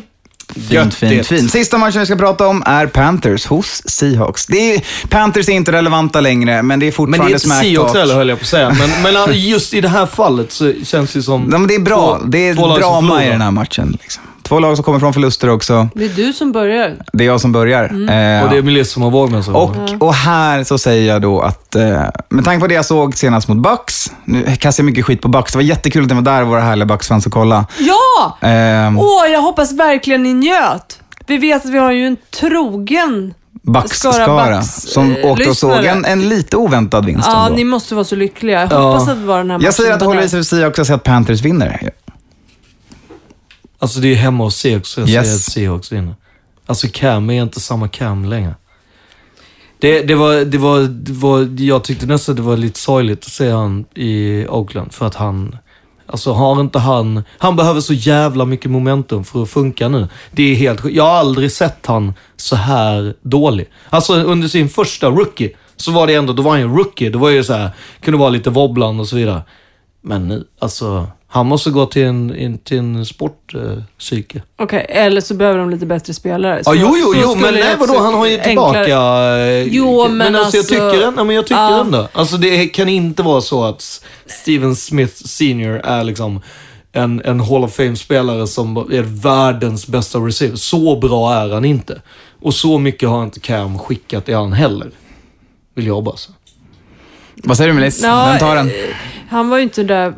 Fint, fint, fint. Sista matchen vi ska prata om är Panthers hos Seahawks. Det är, Panthers är inte relevanta längre, men det är Men fortfarande det är inte Seahawks heller höll jag på att säga. Men, men just i det här fallet så känns det som... Ja, men det är bra. två- det är två drama i den här matchen. Liksom. Två lag som kommer från förluster också. Det är du som börjar. Det är jag som börjar. Mm. Eh, Och det är Melissa som har vågen så. och, och här så säger jag då att, eh, med tanke på det jag såg senast mot Bucks, nu kastar jag mycket skit på Bucks, det var jättekul att ni var där, våra härliga Bucks-fans, och kolla. Ja! Eh, Åh, jag hoppas verkligen ni njöt. Vi vet att vi har ju en trogen Bucks-skara Skara Bucks, som eh, åkte och såg en, en lite oväntad vinst Ja, ändå. ni måste vara så lyckliga. Jag Ja. hoppas att det var den här matchen. Jag säger att håller i sig säger att Panthers vinner. Alltså det är hemma hos Seahawks, jag Yes. säger att Seahawks vinner. Alltså Cam är inte samma Cam längre. Det, det, var, det, var, det var, jag tyckte nästan det var lite sorgligt att se han i Oakland för att han, alltså har inte han, han behöver så jävla mycket momentum för att funka nu. Det är helt. Jag har aldrig sett han så här dålig. Alltså under sin första rookie så var det ändå, då var han ju rookie. Då var ju så här, kunde vara lite wobblande och så vidare. Men nu, alltså, han måste gå till en, in, till en sportpsyke. Okej, eller så behöver de lite bättre spelare. Ja, jo, jo, jo, men nej, jag vadå, han har ju enklare- tillbaka... eh, Jo, men alltså, jag alltså- tycker, ändå, men jag tycker Ja. ändå. Alltså det kan inte vara så att Steven Smith senior är liksom en, en Hall of Fame-spelare som är världens bästa receiver. Så bra är han inte. Och så mycket har inte Cam skickat i han heller. Vill jag bara säga. Vad säger du Melis? Vem tar den? eh, Han var ju inte där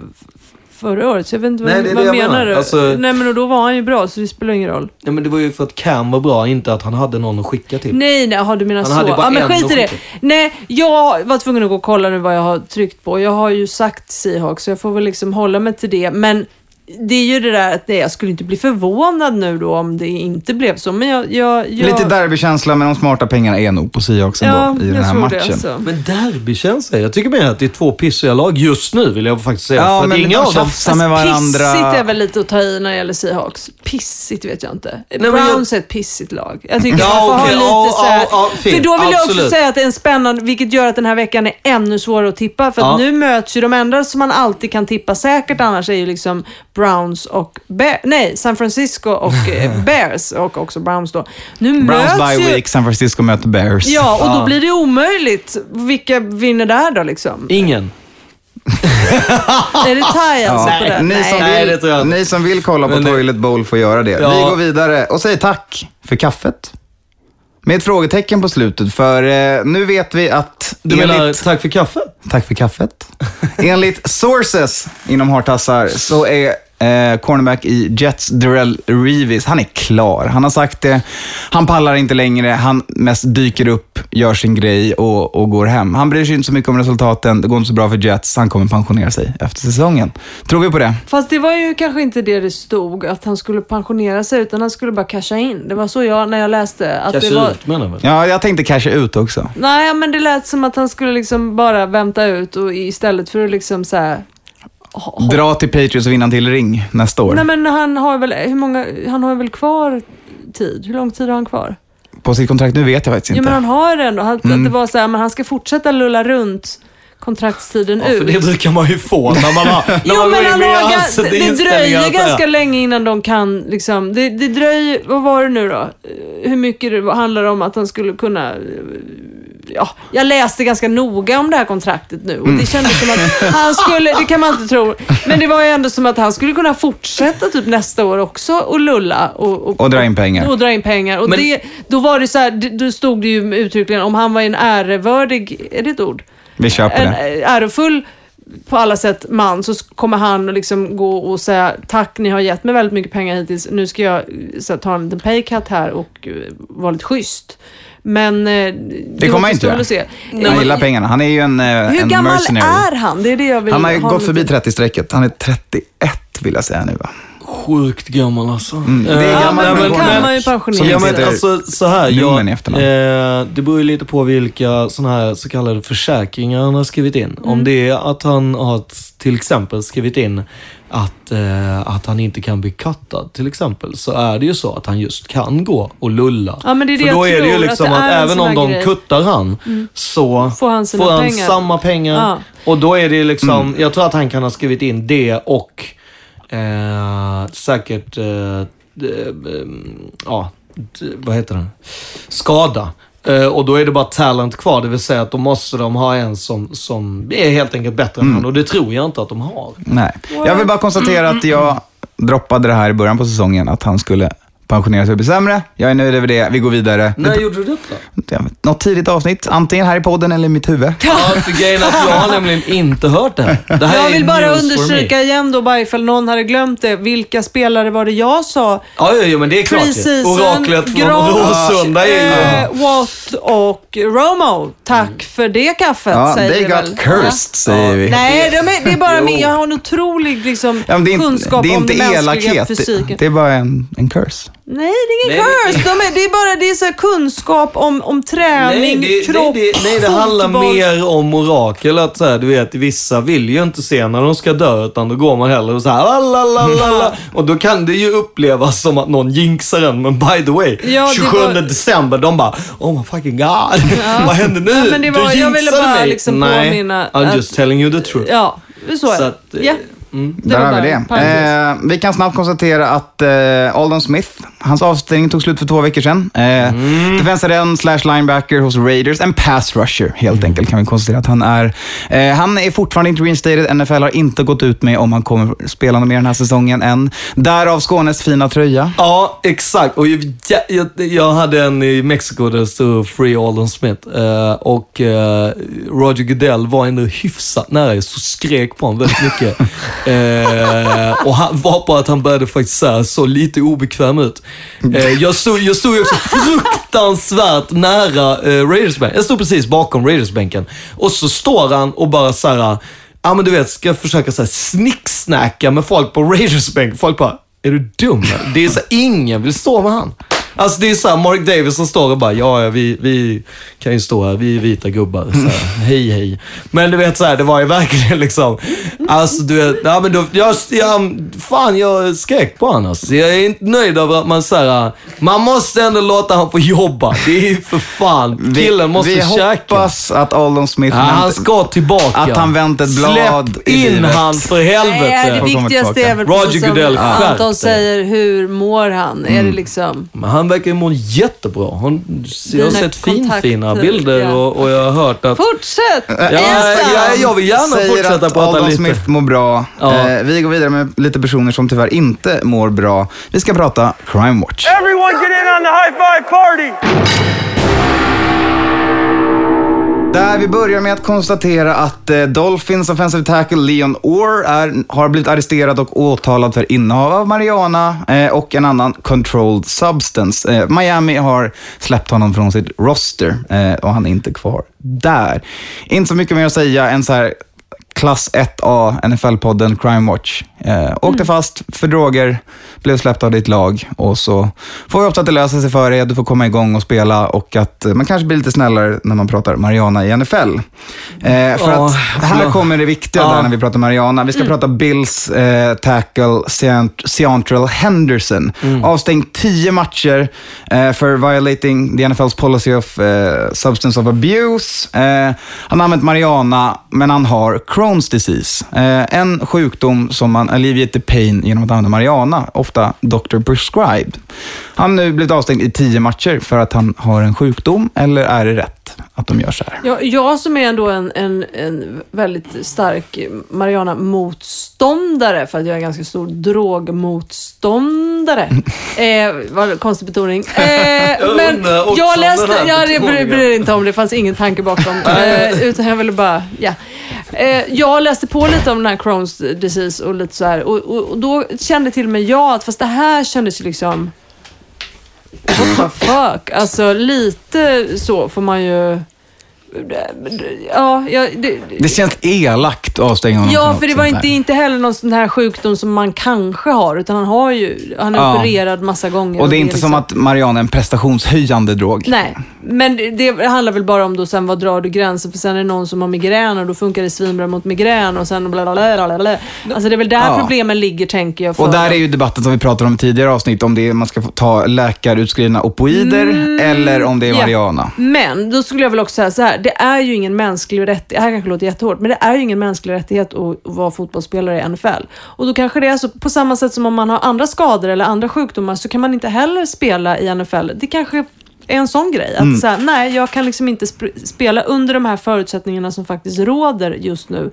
förra året, så jag vet inte vad, Nej, vad det jag menar menar. du? Alltså- Nej, men och då var han ju bra, så det spelar ingen roll. Nej, men det var ju för att Cam var bra, inte att han hade någon att skicka till. Nej, nej, jaha, du menar Han så. hade bara Ja, men en skit i det. Nej, jag var tvungen att gå och kolla nu vad jag har tryckt på. Jag har ju sagt Seahawks, så jag får väl liksom hålla mig till det. Men det är ju det där att nej, jag skulle inte bli förvånad nu då om det inte blev så. Men jag... jag, jag Lite derbykänsla, men de smarta pengarna är nog på Seahawks ändå ja, i den jag här matchen. Alltså. Men derbykänsla? Jag tycker mer att det är två pissiga lag just nu, vill jag faktiskt säga. Ja, för att men inga de av dem... med varandra. Pissigt är väl lite att ta i när det gäller Seahawks. Pissigt vet jag inte. men Browns är ett pissigt lag. Jag tycker Ja, man får okej, ha lite så här, ja, fint. För då vill jag också Absolut. säga att det är en spännande, vilket gör att den här veckan är ännu svårare att tippa. För att nu möts ju de enda som man alltid kan tippa säkert annars är ju liksom Browns och Bears. Nej, San Francisco och eh, Bears och också Browns då. Nu Browns möts bye ju... week, San Francisco möter Bears. Ja, och Ja. då blir det omöjligt. Vilka vinner där då liksom? Ingen. Är det tie alltså på det? Ni, som Nej, vill, det tror jag inte. ni som vill kolla på Toilet Bowl får göra det. Ja. Vi går vidare och säger tack för kaffet. Med ett frågetecken på slutet, för eh, nu vet vi att... Du menar enligt- tack för kaffet? Tack för kaffet. Enligt sources inom Hartassar så är eh, cornerback i Jets, Darrell Reeves, han är klar. Han har sagt det. Han pallar inte längre. Han mest dyker upp, gör sin grej och, och går hem. Han bryr sig inte så mycket om resultaten. Det går inte så bra för Jets. Han kommer pensionera sig efter säsongen. Tror vi på det? Fast det var ju kanske inte det det stod, att han skulle pensionera sig, utan han skulle bara casha in. Det var så jag, när jag läste. Att det Casha var, ut menar du? Ja, jag tänkte casha ut också. Nej, men det lät som att han skulle liksom bara vänta ut och istället för att liksom så här, Dra till Patriots och vinna till ring nästa år. Nej, men han har väl, hur många, han har väl kvar tid? Hur lång tid har han kvar? På sitt kontrakt nu vet jag faktiskt Jo, inte. men han har ändå. Han, Mm. Att det var så här, men han ska fortsätta lulla runt kontraktstiden Ja, för ut. det brukar man ju få när man har, när Jo, man men går in han med har, ganska, det inställningar dröjer ganska ja. länge innan de kan, liksom, det, det dröjer, vad var det nu då? Hur mycket det handlar om att han skulle kunna, ja, jag läste ganska noga om det här kontraktet nu och Mm. det kändes som att han skulle, det kan man inte tro, men det var ju ändå som att han skulle kunna fortsätta typ nästa år också och lulla och, Och dra in pengar. och dra in pengar. Och Men- det, då var det så här, det- då stod det ju uttryckligen om han var en ärevördig, är det ett ord? Vi köper en det. eh, ärofull på alla sätt man så kommer han liksom gå och säga tack ni har gett mig väldigt mycket pengar hittills. Nu ska jag eh, så, här, ta en liten paycut här och uh, vara lite schysst. Men eh, det, kommer han inte göra. att se. Han gillar pengarna. Han är ju en, eh, Hur en gammal mercenary. är han? Det är det jag vill Han har ha gått förbi 30-strecket. Han är 31 vill jag säga nu va? Sjukt gammal alltså. Mm, det är Eh, gammal, nej, men går kan man ju pensionera Ja, inte men alltså så här. Jag, eh, det beror ju lite på vilka sådana här så kallade försäkringar han har skrivit in. Mm. Om det är att han har till exempel skrivit in att, eh, att han inte kan bli cuttad till exempel, så är det ju så att han just kan gå och lulla. Ja, men det är det För då jag är det ju att liksom att, en även om de grej. kuttar han, så Får han sina får han pengar. samma pengar. Ja. Och då är det liksom, Mm. jag tror att han kan ha skrivit in det och eh, säkert, eh, d- eh, ja, vad heter den? Skada. Eh, och då är det bara talent kvar, det vill säga att då måste de ha en som, som är helt enkelt bättre Mm. än han och det tror jag inte att de har. Nej. Jag vill bara konstatera att jag droppade det här i början på säsongen, att han skulle pensionera sig och bli sämre. Jag är nöjd över det. Vi går vidare. När gjorde du? Jag vet, Något tidigt avsnitt, antingen här i podden eller i mitt huvud. Ja, för grejen är att jag har nämligen inte hört det här. Det här Jag vill bara understryka igen då, bara ifall någon hade glömt det. Vilka spelare var det jag sa? Ja, ja, ja, men det är klart. Preseason, Oraklet från Råsunda är ju... eh, Watt och Romo. Tack för det kaffet, Ja, säger they vi got väl. cursed, säger vi. Nej, de är, det är bara min. Jag har en otrolig liksom, Ja, det är kunskap det är om inte mänskliga elakhet, fysiken. det, det är bara en, en curse. Nej, det är ingen Nej, det- curse. De är, det är bara det är så här kunskap om, om träning, Nej, det, kropp, nej, det, nej, det handlar fotboll. mer om orakel. Att så här, du vet, vissa vill ju inte se när de ska dö, utan då går man hellre och så här, "Lalalala." Och då kan det ju upplevas som att någon jinxar en, men by the way, Ja, det 27 var- december, de bara, oh my fucking god, vad hände nu? Ja, men det var- du jag ville jinxade bara mig. liksom nej, påminna I'm att- just telling you the truth. Ja, så är Så det. att, eh, Ja. Mm. Där har vi det. Eh, vi kan snabbt konstatera att eh, Aldon Smith, hans avstängning tog slut för två veckor sedan. Eh, Mm. Defensive end slash linebacker hos Raiders. En pass rusher, helt Mm. enkelt, kan vi konstatera att han är. Eh, han är fortfarande inte reinstated. NFL har inte gått ut med om han kommer spela mer den här säsongen än. Därav Skånes fina tröja. Ja, exakt. Och jag, jag, jag hade en i Mexiko där det stod Free Aldon Smith. Eh, och eh, Roger Goodell var ändå hyfsat nära, så skrek på honom väldigt mycket. Eh, och han var på att han började faktiskt så, här, så lite obekväm ut. Eh, jag, stod, jag stod också fruktansvärt nära eh, Raidersbänken. Jag stod precis bakom Raidersbänken. Och så står han och bara så här, ja men du vet, ska försöka så här snicksnacka med folk på Raidersbänken. Folk bara, är du dum? Det är så här, ingen vill stå med han. Alltså det är så här, Mark Davis som står och bara, ja, ja vi, vi kan ju stå här, vi är vita gubbar. Så här, hej, hej. Men du vet så här, det var ju verkligen liksom, alltså du vet, ja men då, jag, jag, fan jag skrek på honom. Alltså. Jag är inte nöjd över att man säger, man måste ändå låta han få jobba. Det är för fan, killen måste vi käka. hoppas att Aldon Smith Ja, han ska tillbaka. Att han vänt ett blad Släpp i in livet. han för Nej, helvete. det Får komma viktigaste är väl Roger som Goodell, skärp Anton säger, hur mår han? Är det Mm. liksom... Men han verkar ju må jättebra. Hon, jag har Dina sett finfina kontakter, bilder ja. och, och jag har hört att... Fortsätt! Ja, ja, jag vill gärna säger fortsätta att prata Aldon lite. Smith mår bra. Ja. Eh, vi går vidare med lite personer som tyvärr inte mår bra. Vi ska prata Crime Watch. Everyone get in on the high five party! Där vi börjar med att konstatera att eh, Dolphins offensive tackle Leon Orr är, har blivit arresterad och åtalad för innehav av marijuana eh, och en annan controlled substance. Eh, Miami har släppt honom från sitt roster och han är inte kvar där. Inte så mycket mer att säga än så här klass 1A, NFL-podden Crime Watch. Eh, åkte fast för droger, blev släppt av ditt lag och så får vi hoppas att det löser sig för dig, du får komma igång och spela och att eh, man kanske blir lite snällare när man pratar Mariana i NFL. Eh, för Ja, att här ja. kommer det viktiga där när vi pratar Mariana. Vi ska prata Bills eh, tackle Seant- Seantrell Henderson. Avstängd 10 matcher eh, för violating the NFL's policy of eh, substance of abuse. Eh, han har använt Mariana, men han har Crohn's disease. Eh, en sjukdom som man alleviate the pain genom att använda Mariana, ofta doctor prescribed. Han har nu blivit avstängd i tio matcher för att han har en sjukdom, eller är det rätt att de gör så här? Jag, jag som är ändå en, en, en väldigt stark Mariana-motståndare, för att jag är ganska stor drogmotståndare. eh, vad konstig betoning. Eh, men också jag läste, ja, det bryr, bryr inte om, det fanns ingen tanke bakom. eh, utan jag ville bara, ja. Eh, jag läste på lite om den här Crohn's disease och lite så här. Och, och, och då kände till och med jag att, fast det här kändes ju liksom... What the fuck. Alltså lite så får man ju... Ja, ja, det, Det känns elakt att avstänga honom Ja, för det var inte, inte heller någon sån här sjukdom som man kanske har, utan han har ju, han är Ja. opererad massa gånger. Och det är inte som liksom- att Mariana är en prestationshöjande drog. Nej, men det, det handlar väl bara om då sen vad drar du gränsen? För sen är det någon som har migrän och då funkar det svinbra mot migrän och sen bla bla. Alltså det är väl där Ja. problemen ligger tänker jag. För Och där är ju debatten som vi pratade om i tidigare avsnitt, om det är, man ska ta läkarutskrivna opoider eller om det är Mm, Ja. Mariana. Men då skulle jag väl också säga så här, det är ju ingen mänsklig rättighet, det här kanske låter jättehårt, men det är ju ingen mänsklig rättighet att, vara fotbollsspelare i NFL. Och då kanske det är så, på samma sätt som om man har andra skador eller andra sjukdomar så kan man inte heller spela i NFL. Det kanske är en sån grej. Att Mm. så här, nej, jag kan liksom inte sp- spela under de här förutsättningarna som faktiskt råder just nu.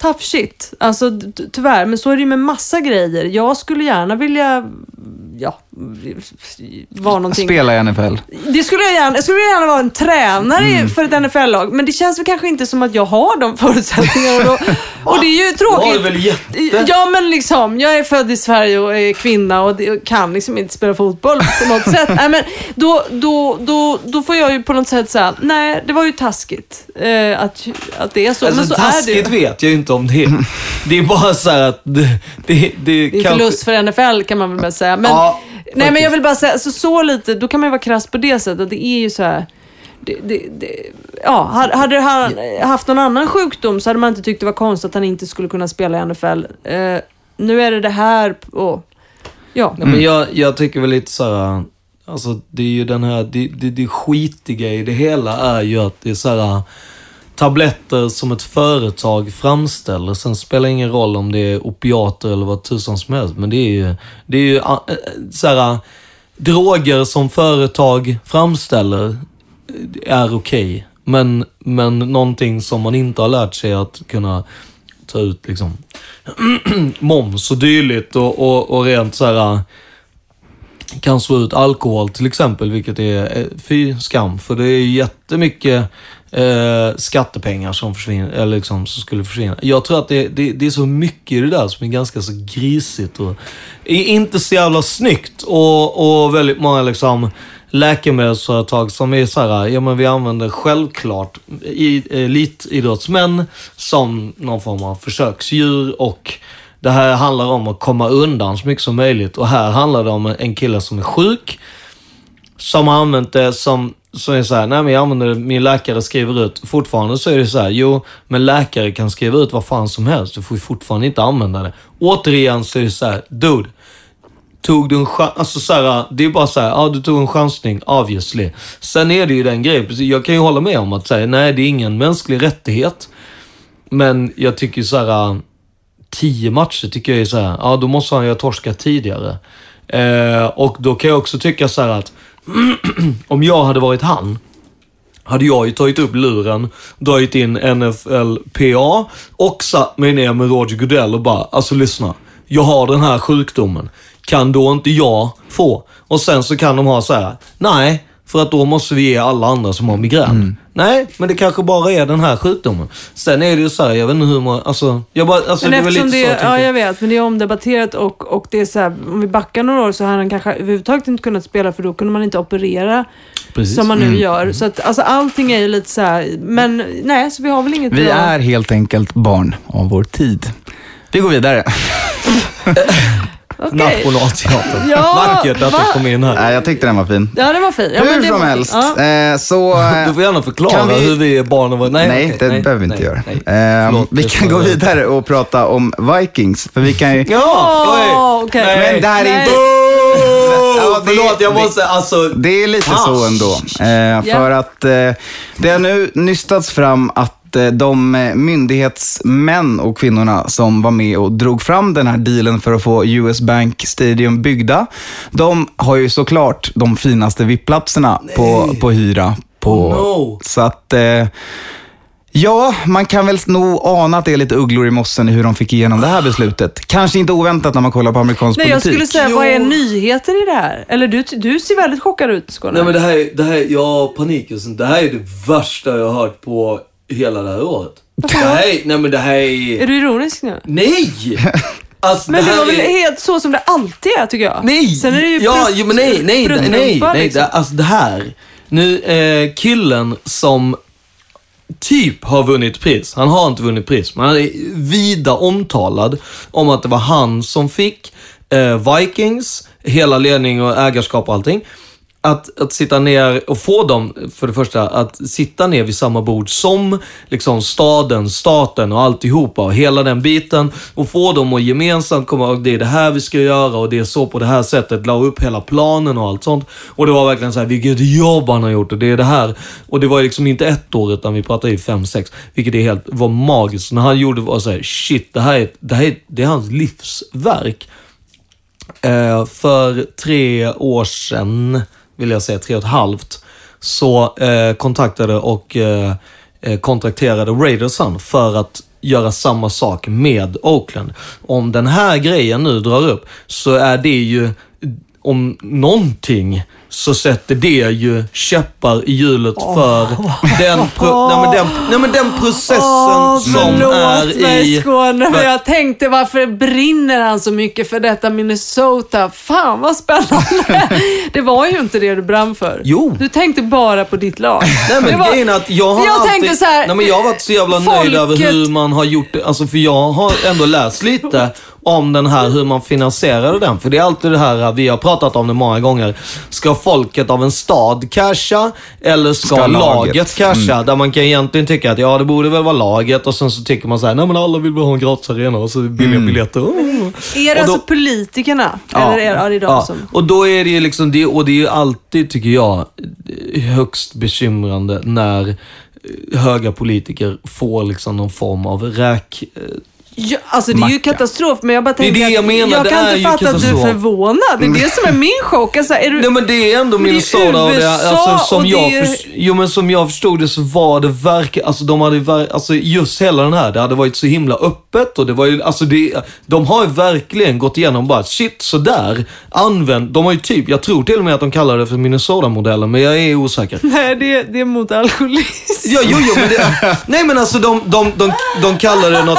Tough shit. Alltså tyvärr, men så är det ju med massa grejer. Jag skulle gärna vilja, ja, vara någonting. Spela i NFL. Det skulle jag gärna. Jag skulle gärna vara en tränare för ett NFL-lag, men det känns väl kanske inte som att jag har de förutsättningarna. Och, då, och det är ju Du tråkigt. det väl jätte... Ja, men liksom, jag är född i Sverige och är kvinna och kan liksom inte spela fotboll på något sätt. Nej, men då, då, då, då får jag ju på något sätt säga, nej, det var ju taskigt eh, att, att det är så. Alltså men så taskigt är det vet jag ju inte om det är. Det är bara så här att det, det, det, Det är kanske- förlust för NFL kan man väl säga. Men, Ja, nej, men jag vill bara säga, så, så lite, då kan man ju vara krass på det sättet. Det är ju så här. Det, det, det, ja, hade, han haft någon annan sjukdom så hade man inte tyckt det var konstigt att han inte skulle kunna spela i NFL. Eh, nu är det det här och ja. Nej, men jag, jag tycker väl lite så här, alltså det är ju den här, det, det, det skitiga i det hela är ju att det är så här tabletter som ett företag framställer. Sen spelar det ingen roll om det är opiater eller vad tusan som helst. Men det är ju, det är ju eh, eh, så här, droger som företag framställer eh, är okej. Men, men någonting som man inte har lärt sig att kunna ta ut liksom moms och dylikt och, och, och rent så här kan slå ut alkohol till exempel, vilket är fy skam. För det är jättemycket eh, skattepengar som försvinner, eller liksom som skulle försvinna. Jag tror att det, det, det är så mycket i det där som är ganska så grisigt och inte så jävla snyggt. Och, och väldigt många liksom läkemedelsföretag som är så här, ja men vi använder självklart elitidrottsmän som någon form av försöksdjur och det här handlar om att komma undan så mycket som möjligt. Och här handlar det om en kille som är sjuk, som har använt det som, som är så här, nej men jag använder det, min läkare skriver ut. Fortfarande så är det så här, jo, men läkare kan skriva ut vad fan som helst, du får ju fortfarande inte använda det. Återigen så är det så här, dude, Tog du en chans? Alltså så här, det är bara så här, ja du tog en chansning, obviously. Sen är det ju den grejen, jag kan ju hålla med om att säga, nej det är ingen mänsklig rättighet. Men jag tycker så här, tio matcher tycker jag är så här, ja då måste han ju ha torskat tidigare. Eh, och då kan jag också tycka så här att, om jag hade varit han, hade jag ju tagit upp luren, dragit in NFLPA och satt mig ner med Roger Goodell och bara, alltså lyssna. Jag har den här sjukdomen. Kan då inte jag få? Och sen så kan de ha så här, nej, för att då måste vi ge alla andra som har migrän. Nej, men det kanske bara är den här sjukdomen. Sen är det ju så här, jag vet inte hur man, alltså, jag bara, alltså Men det är väl lite det, så ja jag vet, men det är omdebatterat och, och det är så här, om vi backar några år så hade han kanske överhuvudtaget inte kunnat spela för då kunde man inte operera Precis. som man nu gör. Så att alltså allting är ju lite så här, men nej, så vi har väl inget Vi bra... är helt enkelt barn av vår tid. Vi går vidare. Okej. Nationalteatern. Ja, Vackert att va? det kom in här. Nej, jag tyckte den var fin. Ja, det var fint. Ja, Hur som var- helst, Ja. eh, så... eh, Du får gärna förklara vi- hur vi är barn och vad... Nej, Nej, okej, det behöver vi inte nej, göra. nej. Eh, Förlåt, vi kan gå vidare och prata om Vikings, för vi kan ju... Ja! Okej. Nej. Men det här är Nej. inte... Det- förlåt, jag det- måste alltså... Det är lite Ah. så ändå. Eh, för att eh, det har nu nystats fram att eh, de eh, myndighetsmän och kvinnorna som var med och drog fram den här dealen för att få US Bank Stadium byggda, de har ju såklart de finaste VIP-platserna på, på hyra. På, Oh no. Så att... Eh, Ja, man kan väl nog ana att det är lite ugglor i mossen i hur de fick igenom det här beslutet. Kanske inte oväntat när man kollar på amerikansk Nej, jag politik. skulle säga, Jo. vad är nyheter i det här? Eller du, du ser väldigt chockad ut, Skåne. Nej men det här, är- det här, jag har panik och sånt. Det här är det värsta jag har hört på hela det här året. Det här, nej men det här är... Är du ironisk nu? Nej! Alltså, Men det här var väl är- helt så som det alltid är tycker jag. Nej! Sen är det ju ja, jo, men nej, nej, nej, nej, nej liksom. det, alltså det här. Nu, eh, killen som typ har vunnit pris. Han har inte vunnit pris, men han är vida omtalad om att det var han som fick eh, Vikings, hela ledning och ägarskap och allting. Att, att sitta ner och få dem, för det första, att sitta ner vid samma bord som liksom staden, staten och alltihopa och hela den biten. Och få dem att gemensamt komma ihåg, det är det här vi ska göra och det är så på det här sättet. La upp hela planen och allt sånt. Och det var verkligen så här, vilket jobb han har gjort och det är det här. Och det var liksom inte ett år utan vi pratade ju fem, sex. Vilket är helt, var magiskt. När han gjorde var så här, shit, det här är, det här är, det är hans livsverk. Eh, för tre år sedan, vill jag säga, tre och ett halvt, så eh, kontaktade och eh, eh kontrakterade Raiders han för att göra samma sak med Oakland. Om den här grejen nu drar upp så är det ju, om någonting, så sätter det ju käppar i hjulet för den, pro, nej, men den, nej, men den processen Åh, som är i... Skåne, men jag tänkte varför brinner han så mycket för detta Minnesota? Fan vad spännande! det var ju inte det du brann för. Jo. Du tänkte bara på ditt lag. Nej men Det var- är att jag har Jag alltid, tänkte så här, nej, men jag har varit så jävla nöjd över folket- hur man har gjort det. Alltså för jag har ändå läst lite om den här, hur man finansierade den. För det är alltid det här, vi har pratat om det många gånger. Ska folket av en stad casha eller ska, Ska laget, laget? casha? Där man kan egentligen tycka att ja, det borde väl vara laget och sen så tycker man så här, nej men alla vill väl ha en gratis arena och så billiga biljetter. Oh. Är det Och då- alltså politikerna? Ja. Eller är det, de Ja, som... och då är det ju liksom det, och det är ju alltid, tycker jag, högst bekymrande när eh, höga politiker får liksom någon form av räk... Ja, alltså det är ju Macka. katastrof, men jag bara Det är tänker det jag menar, jag det kan är inte ju fatta att du är katastrof. förvånad. Det är det som är min chock. Alltså, är du... Nej men det är ändå Men det är Minnesota och det, USA alltså, som och det jag, är- förs- jo, men som jag förstod det så var det verkligen, alltså de hade ver- alltså just hela den här, det hade varit så himla öppet och det var ju, alltså det, de har ju verkligen gått igenom bara, shit sådär, använd, de har ju typ, jag tror till och med att de kallar det för Minnesota-modellen, men jag är osäker. Nej, det, det är mot alkoholism. Ja, jo, jo, men det, nej men alltså de, de, de, de kallar det något,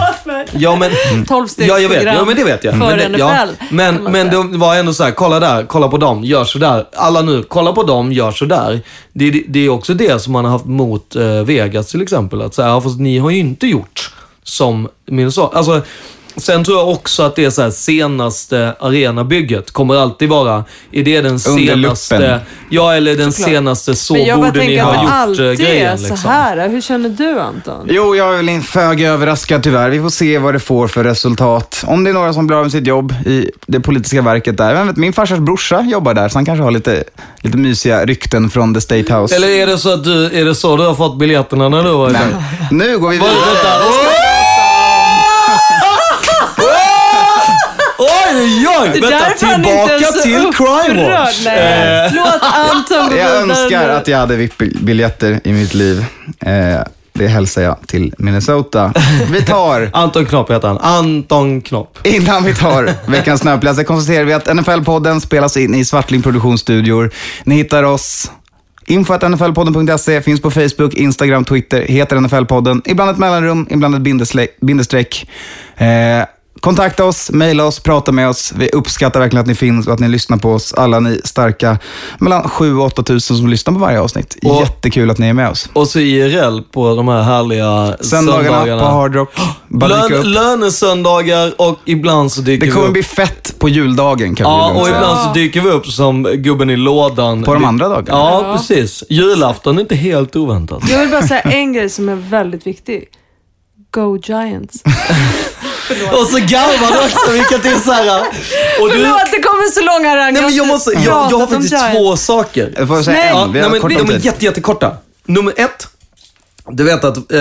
Förlåt mig. ja men, Ja, jag vet. Ja, men det vet jag. för men det, ja, men, men det var ändå så här, kolla där, kolla på dem, gör så där. Alla nu, kolla på dem, gör så där. Det, det, det är också det som man har haft mot eh, Vegas till exempel. Att säga, ja, fast ni har ju inte gjort som Minnesota. Alltså, sen tror jag också att det är så här, senaste arenabygget kommer alltid vara, är det den Under senaste, luppen. ja eller den senaste så Men jag borde ni ha gjort eh, alltid är grejen. så Liksom. här. Hur känner du Anton? Jo, jag är väl inte föga överraskad tyvärr. Vi får se vad det får för resultat. Om det är några som blir av med sitt jobb i det politiska verket där. Vem vet, min farsas brorsa jobbar där, så han kanske har lite, lite mysiga rykten från The State House. Eller är det så att du, är det så du har fått biljetterna när du var Nej, där? nu går vi vidare. Oj, oj, oj! Det är Vänta, tillbaka till Crime. Watch. Eh, låt Anton gå Jag önskar att jag hade VIP-biljetter i mitt liv. Eh, det hälsar jag till Minnesota. Vi tar Anton Knopp heter han. Anton Knopp. Innan vi tar veckans snöpläsare konstaterar vi att NFL-podden spelas in i Svartling Produktionsstudior. Ni hittar oss info.nflpodden.se, finns på Facebook, Instagram, Twitter, heter NFL-podden. Ibland ett mellanrum, ibland ett bindestreck. Eh, kontakta oss, mejla oss, prata med oss. Vi uppskattar verkligen att ni finns och att ni lyssnar på oss. Alla ni starka, mellan 7 och 8 tusen som lyssnar på varje avsnitt. Och- Jättekul att ni är med oss. Och så IRL på de här härliga Söndagarna, söndagarna. på Hard Rock. Lön, lönesöndagar och ibland så dyker Det vi kommer upp. bli fett på juldagen kan vi Ja, lugnt och säga. ibland så dyker vi upp som gubben i lådan. På de andra dagarna? Ja, Ja. precis. Julafton är inte helt oväntat. Jag vill bara säga en grej som är väldigt viktig. Go Giants. Och så garvar du också, vilket är så här. Och du, Förlåt, det kommer så långa rang. nej, men jag, måste, jag, jag har faktiskt två saker. Jag får säga Nej. en, vi nej, har men, kort de är tid. jätte, jättekorta. Nummer ett. Du vet att eh,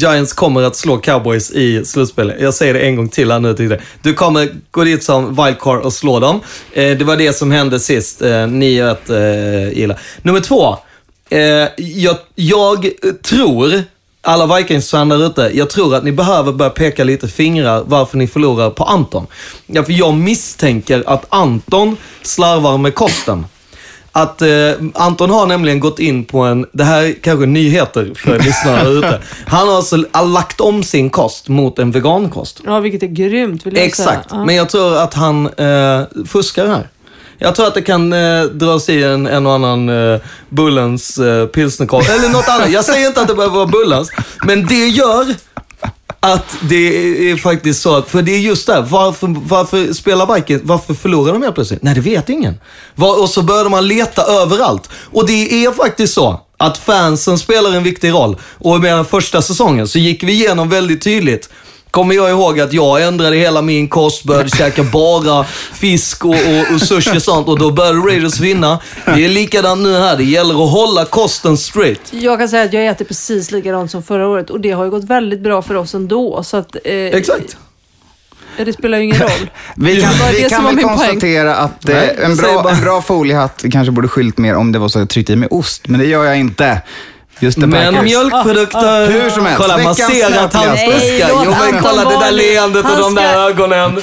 Giants kommer att slå Cowboys i slutspelet. Jag säger det en gång till här nu. till dig. Du kommer gå dit som wildcard och slå dem. Eh, det var det som hände sist. Eh, 9-1 eh, illa. Nummer två. Eh, jag, jag tror, alla Vikings-fan där ute, jag tror att ni behöver börja peka lite fingrar varför ni förlorar på Anton. Ja, för jag misstänker att Anton slarvar med kosten. att eh, Anton har nämligen gått in på en, det här är kanske nyheter för lyssnarna ute. Han har alltså lagt om sin kost mot en vegankost. Ja, vilket är grymt vill jag Exakt, säga. Ja. men jag tror att han eh, fuskar här. Jag tror att det kan eh, dras i en, en och annan eh, Bullens eh, pilsnerkorv, eller något annat. Jag säger inte att det behöver vara Bullens, men det gör att det är faktiskt så att, för det är just det, varför, varför spelar Vikings, varför förlorar de helt plötsligt? Nej, det vet ingen. Var, och så började man leta överallt. Och det är faktiskt så att fansen spelar en viktig roll. Och med den första säsongen så gick vi igenom väldigt tydligt Kommer jag ihåg att jag ändrade hela min kost, började käka bara fisk och, och, och sushi och sånt och då började Raiders vinna. Det är likadant nu här, det gäller att hålla kosten straight. Jag kan säga att jag äter precis likadant som förra året och det har ju gått väldigt bra för oss ändå. Så att, eh, Exakt. Det spelar ju ingen roll. Vi kan, vi kan väl min poäng. konstatera att eh, en, bra, en bra foliehatt kanske borde skylt mer om det var så att jag tryckte i mig ost, men det gör jag inte. Just det, Men mjölkprodukter... Hur som helst, Kolla, man ser att han snabbigaste. fuskar. Nej, Jo, men kolla det där leendet och de där ska ögonen.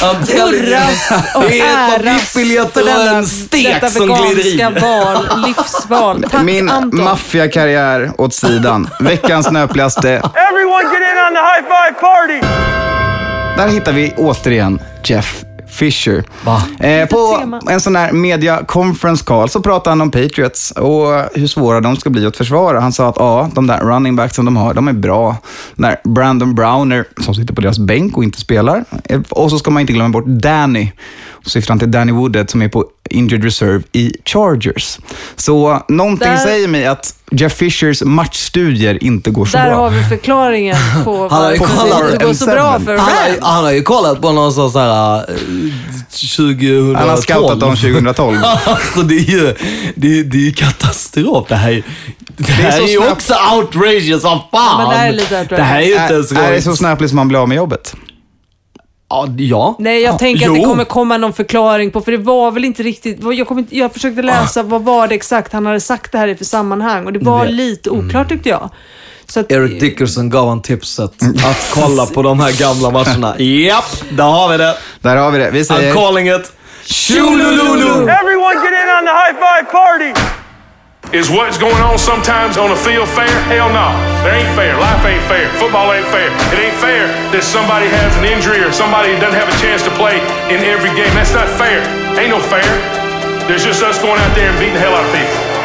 Hurras och Det är ett par äras biffbiljetter för och denna, en stek som glider i. val, livsval. Tack Min maffiakarriär åt sidan. Veckans snöpligaste. Everyone get in on the high five party! Där hittar vi återigen Jeff Fisher. Eh, på en sån här media conference call så pratade han om Patriots och hur svåra de ska bli att försvara. Han sa att ja, de där running backs som de har, de är bra. När Brandon Browner, som sitter på deras bänk och inte spelar. Eh, Och så ska man inte glömma bort Danny. Och syftar han till Danny Woodhead som är på injured reserve i Chargers. Så någonting Där- säger mig att Jeff Fishers matchstudier inte går så Där bra. har vi förklaringen på Han har ju varför kollat det inte går så bra för Han har, ju- Rams. han har ju kollat på någon sån eh, 2012. Han har scoutat dem 2012. alltså det är ju det är, det är ju katastrof. Det här, är- det är här så är, ju snabbt. också outrageous som fan. men det här är lite outrageous. Det här är ju inte ens Är, är det så snabbt som man blir av med jobbet? Ja. Nej, jag tänker att det Jo. kommer komma någon förklaring på, för det var väl inte riktigt, jag, kom inte, jag försökte läsa vad var det exakt han hade sagt det här i för sammanhang och det var lite oklart tyckte jag. Så att, Eric Dickerson gav han tipset att kolla på de här gamla matcherna. Japp, där har vi det. Där har vi det. Vi I'm säger... calling it. Shulululu! Everyone get in on the high five party! Is what's going on sometimes on the field fair? Hell no. It ain't fair. Life ain't fair. Football ain't fair. It ain't fair that somebody has an injury or somebody doesn't have a chance to play in every game. That's not fair. Ain't no fair. There's just us going out there and beating the hell out of people.